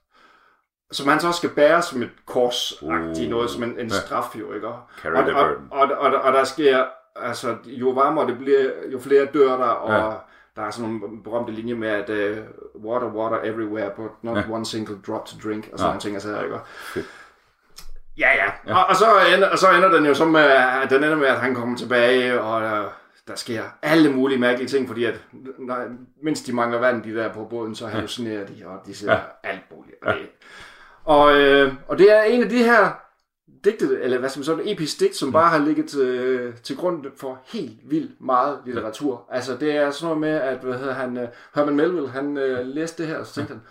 som han så skal bære som et kors uh. noget som en, en straf jo, ikke? Og, og, og, og, og, og, der sker, altså jo varmere det bliver, jo flere dør der, og ja. der er sådan nogle berømte linjer med, at uh, water, water everywhere, but not ja. one single drop to drink, og sådan ja. ting, altså, ikke? Ja, ja. ja. Og, og, så ender, og så ender den jo så med, at den ender med, at han kommer tilbage, og uh, der sker alle mulige mærkelige ting, fordi at når, mens de mangler vand, de der på båden, så hallucinerer de, og de ser ja. alt muligt. Og, ja. Og, øh, og det er en af de her digtet, eller hvad som sådan episk digt, som bare har ligget til, til grund for helt vildt meget litteratur. Altså det er sådan noget med, at hvad hedder han, øh, Herman Melville, han øh, læste det her, og så tænkte han,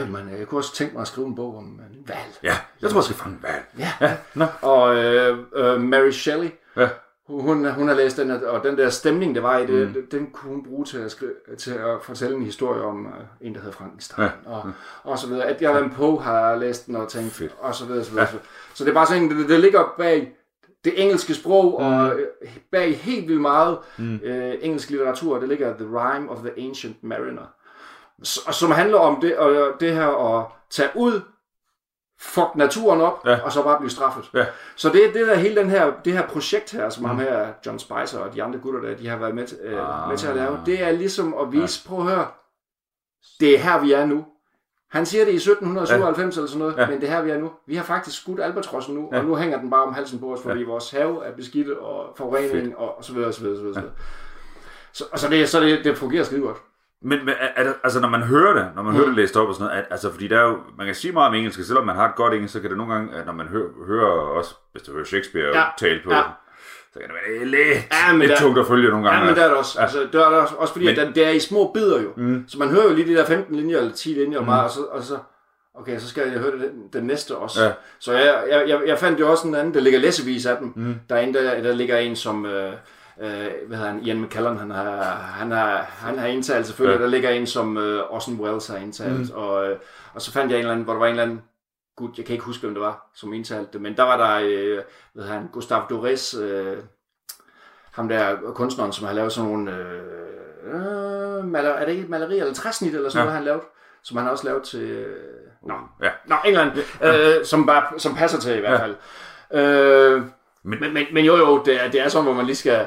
ej man, jeg kunne også tænke mig at skrive en bog om en valg. Ja, jeg tror, jeg skal fange en valg. Ja. ja. Nå. Og øh, øh, Mary Shelley, Ja. Hun, hun har læst den, og den der stemning, der var i det, mm. den kunne hun bruge til at, skrive, til at fortælle en historie om uh, en, der hedder Frankenstein. Ja. Og, og så videre. Edgar Allan Poe har læst den og tænkt, Fedt. og så videre, så videre. Ja. Så det er bare sådan, det, det ligger bag det engelske sprog, mm. og øh, bag helt vildt meget mm. øh, engelsk litteratur, det ligger The Rime of the Ancient Mariner. Som handler om det, og det her at tage ud, fuck naturen op, Ja. og så bare blive straffet. Ja. Så det det der hele den her, det her projekt her, som mm. ham her, John Spicer og de andre gutter der, de har været med, øh, Ah. med til at lave, det er ligesom at vise, ja. prøv at høre, det er her vi er nu. Han siger det i 1797 ja. eller sådan noget, Ja. men det er her vi er nu. Vi har faktisk skudt albatrossen nu, ja. og nu hænger den bare om halsen på os, fordi ja. vores have er beskidt og forurening og, og så videre, og så videre, så videre. Ja. Så, og så, det, så det, det fungerer skide godt. Men, er, er det, altså, når man hører det, når man mm. hører det læst op og sådan noget, at, altså, fordi der er jo, man kan sige meget om engelsk, og selvom man har et godt engelsk, så kan det nogle gange, at når man hører, hører også, hvis du hører Shakespeare ja. Tale på, Ja. så kan det være lidt, Ja, men lidt der- tungt at følge nogle gange. Ja, men det er det også. Ja. Altså, det er det også, også fordi, Men- at det er i små bidder jo. Mm. Så man hører jo lige de der 15 linjer eller 10 linjer mm. meget, og så, og så okay, så skal jeg høre den, den næste også. Ja. Så jeg, jeg, jeg, jeg fandt jo også en anden, der ligger læsevis af dem. Mm. Der er en, der, der ligger en som, øh, øh, hvad hedder han, Ian McKellen, han har, han har, han har indtalt selvfølgelig. Ja. Ja. Der ligger en, som øh, Orson Welles har indtalt. Mm. Og, øh, og så fandt jeg en eller anden, hvor der var en eller anden, gud, jeg kan ikke huske, hvem det var, som indtalte det, men der var der, øh, hvad hedder han, Gustave Dorés, øh, ham der kunstneren, som har lavet sådan nogle, øh, øh, maler, er det ikke et maleri eller træsnit eller sådan Ja. noget, han lavet, som han også lavet til, øh, nå, Ja. nå, en eller anden, øh, som, bare, som passer til i hvert fald. Øh, Men- men, men, men jo jo, det er, det er sådan, hvor man lige skal,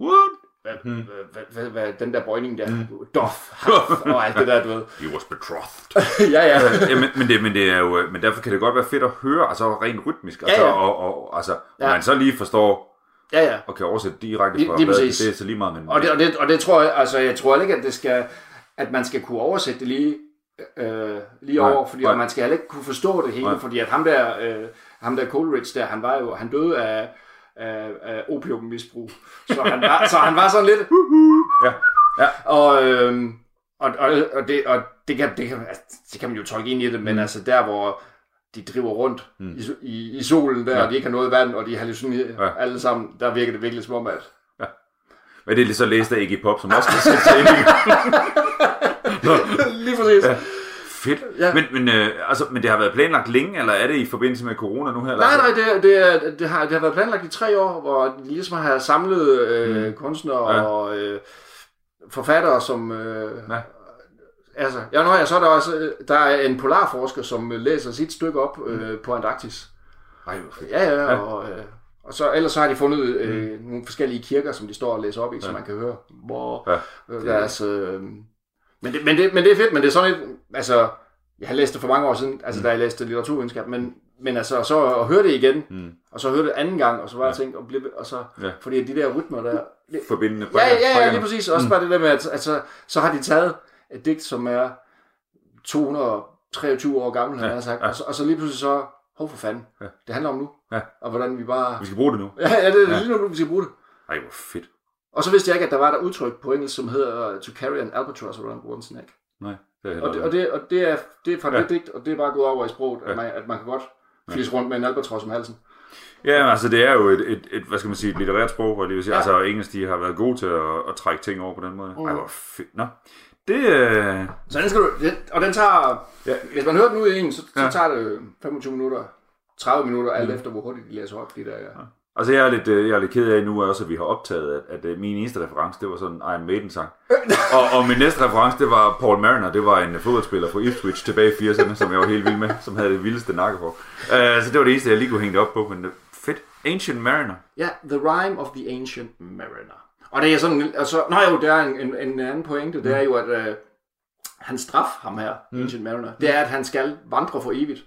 What? hvad, hmm. hvad, den der bøjning der, dof, haf, og alt det der, du ved. He was betrothed. ja, ja. ja, men, men, det, men, det er jo, øh, men derfor kan det godt være fedt at høre, altså rent rytmisk, altså, ja. og, og, altså, ja. Ja. man så lige forstår, Ja, ja. og kan oversætte direkte fra bladet, det er så lige meget, men Og det, og, det, og det tror jeg, altså jeg tror ikke, at det skal, at man skal kunne oversætte det lige, øh, lige Nej, over, fordi nej. man skal heller ikke kunne forstå det hele, Nej. fordi at ham der, øh, ham der Coleridge der, han var jo, han døde af, af, af opiummisbrug, så han var, så han var sådan lidt, ja, ja, og, øh, og, og, og, det, og det, kan, det, kan, altså, det kan man jo tolke ind i det, men Mm. altså der, hvor de driver rundt mm. i, i, i solen der, Ja. ja. og de ikke har noget vand, og de hallucinerer Ja. ja. alle sammen, der virker det virkelig som om, at men det er lige så læst af Iggy Pop, som også ind i lige præcis. Ja. Fedt. Ja. Men, men, øh, altså, men det har været planlagt længe, eller er det i forbindelse med corona nu her? eller? Nej, altså? nej, det, det, er, det, har, det har været planlagt i tre år, hvor de ligesom har samlet øh, mm. kunstnere Ja. og øh, forfattere, som... Øh, Ja. Altså, ja, nå, ja, så er der også der er en polarforsker, som læser sit stykke op øh, på Antarktis. Ej. Ja, ja, Ja. Og, øh, og så, ellers så har de fundet øh, nogle forskellige kirker, som de står og læser op i, ja. så man kan høre, hvor Ja. øh, deres... Øh, men, det, men, det, men det er fedt, men det er sådan et... Altså, jeg har læst det for mange år siden, altså mm. da jeg læste litteraturvidenskab, men, men altså, så at høre det igen, Mm. og så høre det anden gang, og så bare ja. tænke, og, blive, og så, Ja. fordi de der rytmer der... Det, Forbindende ja, ja, ja, lige præcis. Også mm. bare det der med, at altså, så har de taget et digt, som er 223 år gammel, han Ja, har sagt, ja. og, så, og så lige pludselig så, hov for fanden, Ja. det handler om nu, Ja. og hvordan vi bare... Vi skal bruge det nu. Ja, ja, det er ja. lige nu, vi skal bruge det. Ej, hvor fedt. Og så vidste jeg ikke, at der var der udtryk på engelsk, som hedder uh, to carry an albatross around one's neck. Nej, det er Og det, og det, og det, er, det er fra Ja. det digt, og det er bare gået over i sproget, Ja. at, man, at man kan godt flise rundt med en albatross om halsen. Ja, altså det er jo et, et, et, hvad skal man sige, et litterært sprog, hvor det vil sige, ja. Altså engelsk, de har været gode til at, at trække ting over på den måde. Mm. Ej, hvor fedt. Nå, det, øh, Så den skal du, den, og den tager, Ja. hvis man hører den ud i en, så, så Ja. tager det 25 minutter, 30 minutter, alt efter hvor hurtigt de læser op, de der, ja. Altså jeg er lidt, øh, jeg er lidt ked af nu også, at vi har optaget, at, at øh, min eneste reference, det var sådan en Iron Maiden sang. og, og min næste reference, det var Paul Mariner, det var en øh, fodboldspiller fra Ipswich tilbage i 80'erne, som jeg var helt vild med, som havde det vildeste nakkehår. Uh, så det var det eneste, jeg lige kunne hænge det op på, men fedt. Ancient Mariner. Ja, The Rime of the Ancient Mariner. Og det er sådan, altså, nå jo, der er en, en, en anden pointe, det er jo, at øh, hans straf, ham her, mm. Ancient Mariner, det er, at han skal vandre for evigt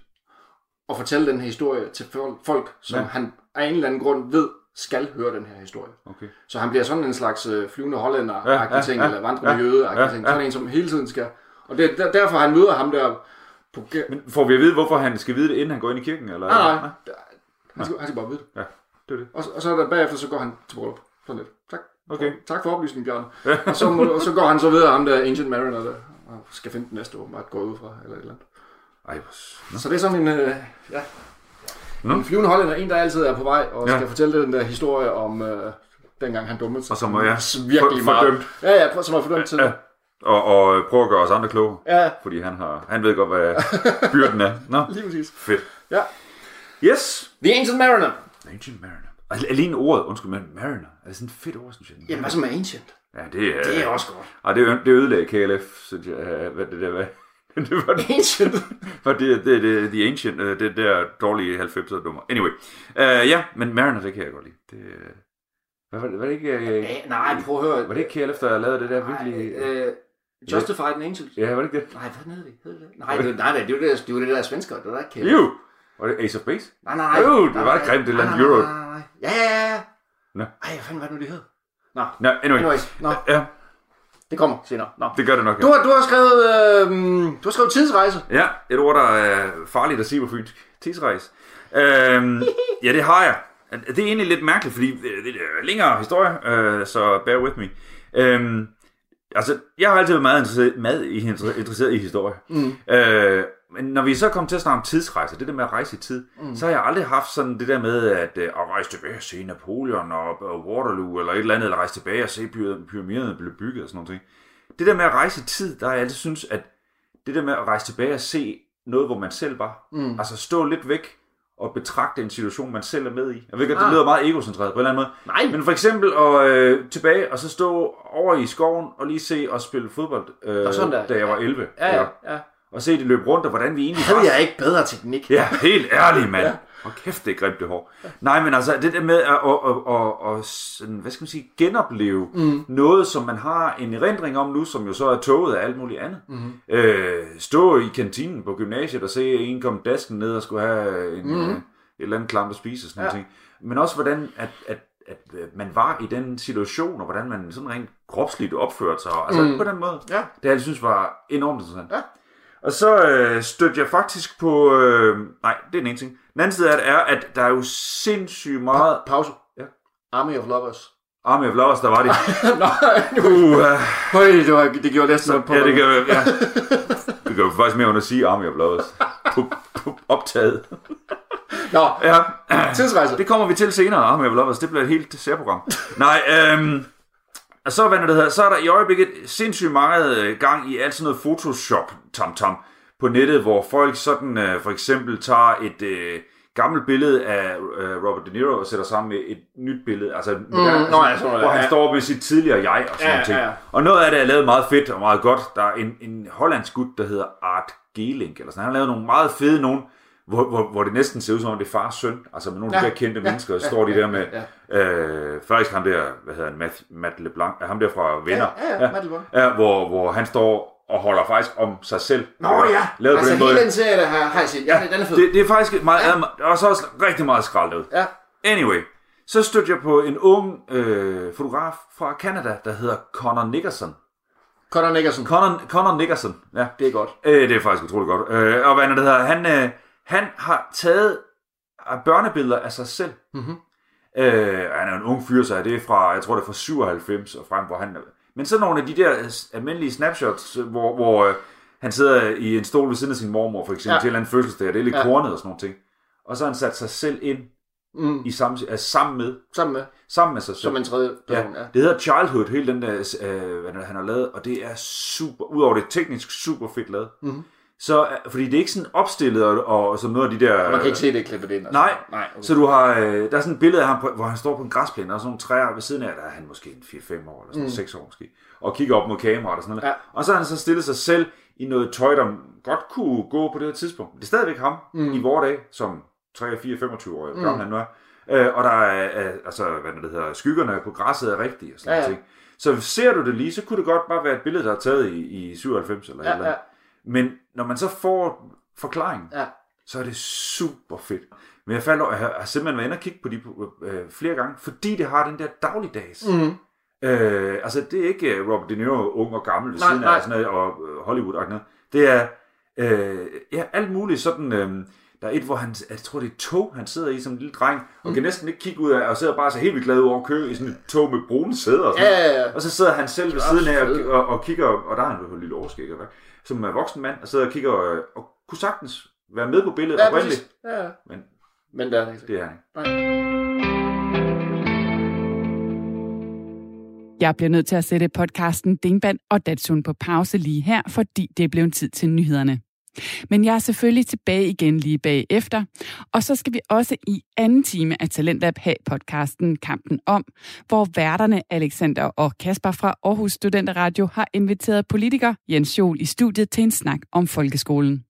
og fortælle den her historie til fol- folk, som ja. han af en eller anden grund ved, skal høre den her historie. Okay. Så han bliver sådan en slags øh, flyvende hollænder Ja, ja, ja, eller vandrende ja, jøde ja, ja. Sådan en, som hele tiden skal... Og det er der, derfor, han møder ham der på... Men får vi at vide, hvorfor han skal vide det, inden han går ind i kirken? Eller? Nej, nej. Han skal, han skal bare vide det. Ja, det er det. Og, og så der bagefter, så går han til bryllup. Sådan lidt. Tak. Okay. Tak for oplysningen, Bjørn. og, så, må, og så går han så videre, ham der Ancient Mariner, der og skal finde den næste åbenbart, går ud fra, eller et eller andet. Ej, hvor... Så det er sådan en, øh, ja, Nå. en flyvende hollænder, en der altid er på vej, og Ja. skal fortælle den der historie om, øh, dengang han dummede sig. Og som er, ja, virkelig for- meget. fordømt. Ja, ja, som er fordømt til Ja. det. Og, og øh, prøve at gøre os andre kloge. Ja, Fordi han, har, han ved godt, hvad byrden er. Nå, lige præcis. fedt. Ja. Yes. The Ancient Mariner. Ancient Mariner. Og alene ordet, undskyld, men Mariner, er det sådan et fedt ord, synes jeg. Jamen, hvad som er Ancient? Ja, det er... Det er også godt. Ej, det, det ødelagde KLF, synes jeg. Hvad det der var. Det var, Ancient. var det, det, det, The Ancient, øh, det der dårlige 90'er nummer. Anyway. Uh, ja, men Mariner, det kan jeg godt lide. Det, øh, hvad var det, var det ikke... Uh, Ja, nej, prøv at høre. var det ikke KLF, der lavede det der virkelig... Øh, Justified and Ancient. Ja, var det ikke det? Nej, hvad hed det? Hed det? Nej, det, nej, nej, det var det, der, det var det der svensker, det var der ikke Jo! Var det Ace of Base? Nej, nej, nej. Jo, det Nej, var da nej, grimt, det nej, land nej, Euro. nej, nej, nej. Ja, ja, ja. Nå. Ej, hvad fanden var det nu, det hed? Nå, Nå, anyway. anyways. Nå, Ja, det kommer senere. Nå. det gør det nok. Du Ja. har, du har skrevet, øh, du har skrevet tidsrejse. Ja, et ord, der er farligt at sige på fynsk. Tidsrejs. Øhm, ja, det har jeg. Det er egentlig lidt mærkeligt, fordi det det er længere historie, øh, så bear with me. Øhm, altså, jeg har altid været meget interesseret, meget i- interesseret i historie. Mm. Øh, men når vi så kom til at snakke om tidsrejser, det der med at rejse i tid, mm. så har jeg aldrig haft sådan det der med at, øh, at rejse tilbage og se Napoleon og, og Waterloo eller et eller andet, eller rejse tilbage og se pyra- pyramiderne blive bygget og sådan noget. Det der med at rejse i tid, der har jeg altid synes, at det der med at rejse tilbage og se noget, hvor man selv var, mm. altså stå lidt væk og betragte en situation, man selv er med i. Jeg ved ikke, det Ah. lyder meget egocentreret på en eller anden måde. Nej. Men for eksempel at øh, tilbage og så stå over i skoven og lige se og spille fodbold, øh, Og sådan der. da jeg var 11. Ja, ja, ja. Og se de løbe rundt, og hvordan vi egentlig Havde jeg ikke bedre teknik? Ja, helt ærligt, mand. Ja. Og kæft, det er grimt det hår. Nej, men altså, det der med at, at, at, at, sådan, hvad skal man sige, genopleve mm. noget, som man har en erindring om nu, som jo så er toget af alt muligt andet. Mm. Øh, stå i kantinen på gymnasiet og se en komme dasken ned og skulle have en, mm. øh, et eller andet klamt at spise og sådan Ja. ting. Men også hvordan, at, at, at øh, man var i den situation, og hvordan man sådan rent kropsligt opførte sig. Altså mm. på den måde. Ja. Det jeg synes var enormt interessant. Ja. Og så øh, stødte jeg faktisk på... Øh, nej, det er den ene ting. Den anden side af det er, at der er jo sindssygt meget... Pause. Ja. Army of Lovers. Army of Lovers, der var det. Nå, Uh, Høj, det, var, det gjorde næsten på ja, det gør ja. Det gør faktisk mere under at sige Army of Lovers. På, på optaget. Nå, Ja, tidsrejse. det kommer vi til senere, Army of Lovers. Det bliver et helt særprogram. Nej, øhm, og så, hvad det hedder, så er der i øjeblikket sindssygt meget øh, gang i alt sådan noget Photoshop tam-tam på nettet, hvor folk sådan øh, for eksempel tager et øh, gammelt billede af øh, Robert De Niro og sætter sammen med et nyt billede, altså, mm, nå, ja, sådan noget, hvor han ja. står med sit tidligere jeg og sådan Ja, noget ting. ja, ja. Og noget af det er lavet meget fedt og meget godt. Der er en, en hollandsk gut, der hedder Art Geling, eller sådan. Han har lavet nogle meget fede nogen, hvor, hvor, hvor det næsten ser ud som om det er fars søn, altså med nogle af de Ja, der kendte ja, mennesker, ja, står de ja, der med, øh, faktisk ham der, hvad hedder han, Matt, Matt LeBlanc, ham der fra Venner, Ja, ja, Matt LeBlanc. ja, hvor, hvor han står og holder faktisk om sig selv. Nå ja, lavet altså på den hele måde. den serie, der har, har jeg set. Ja, den er fed. Det, det er faktisk meget, ja. og så også rigtig meget skraldet ud. Ja. Anyway, så stødte jeg på en ung øh, fotograf fra Canada, der hedder Connor Nickerson. Conor Nickerson. Connor, Connor Nickerson, ja. Det er godt. Øh, det er faktisk utroligt godt. Øh, og hvad er det, der hedder? Han, øh, han har taget øh, børnebilleder af sig selv. Mm-hmm. Øh, han er en ung fyr, så det er fra, jeg tror det er fra 97 og frem, hvor han... Men så nogle af de der øh, almindelige snapshots, hvor, hvor øh, han sidder i en stol ved siden af sin mormor, for eksempel, Ja. ja. til en eller anden fødselsdag, og det er lidt Ja. ja. kornet og sådan nogle ting. Og så har han sat sig selv ind Mm. i samme, altså sammen med, Sammen med, sammen med sig selv. som en tredje Ja, person. Ja. det hedder Childhood, hele den der, øh, han har lavet, og det er super, udover det er teknisk super fedt lavet. Mm-hmm. Så, øh, fordi det er ikke sådan opstillet, og, og noget af de der... Man kan ikke se det klippet ind. Altså. Nej, Nej okay. så du har, øh, der er sådan et billede af ham, hvor han står på en græsplæne, og sådan nogle træer ved siden af, der er han måske en 4-5 år, eller sådan mm. 6 år måske, og kigger op mod kameraet og sådan noget. Ja. Og så har han så stillet sig selv i noget tøj, der godt kunne gå på det her tidspunkt. Det er stadigvæk ham mm. i vores dag, som 3, 4, 25 år gammel han nu er. Øh, og der er, øh, altså, hvad det hedder, skyggerne på græsset er rigtige og sådan Ja, ja, ja. ja. ting. Så ser du det lige, så kunne det godt bare være et billede, der er taget i, i 97 eller Ja, eller andet. Men når man så får forklaringen, Ja. så er det super fedt. Men jeg, falder, jeg har- simpelthen været inde og kigge på de øh, flere gange, fordi det har den der dagligdags. Mm. Øh, altså, det er ikke øh, Robert De Niro, ung og gammel ved Nej, siden af, nej. og, sådan noget, og øh, Hollywood og noget. Det er øh, ja, alt muligt sådan... Øh, Der er et, hvor han, jeg tror det er et tog, han sidder i som en lille dreng, og mm. kan næsten ikke kigge ud af, og sidder bare så helt vildt glad over at køre i sådan et tog med brune sæder. Og, sådan. Ja, ja, ja. og så sidder han selv ved siden af og, og, og kigger, og der har han jo et lille overskæg, hvad? Som er voksen mand, og sidder og kigger, og, og kunne sagtens være med på billedet Ja, oprindeligt. Ja, ja. Men Men der er ikke. det er han ikke. Nej. Jeg bliver nødt til at sætte podcasten Dingban og Datsun på pause lige her, fordi det er blevet tid til nyhederne. Men jeg er selvfølgelig tilbage igen lige bagefter, og så skal vi også i anden time af Talentlab have podcasten Kampen om, hvor værterne Alexander og Kasper fra Aarhus Studenteradio har inviteret politiker Jens Jol i studiet til en snak om folkeskolen.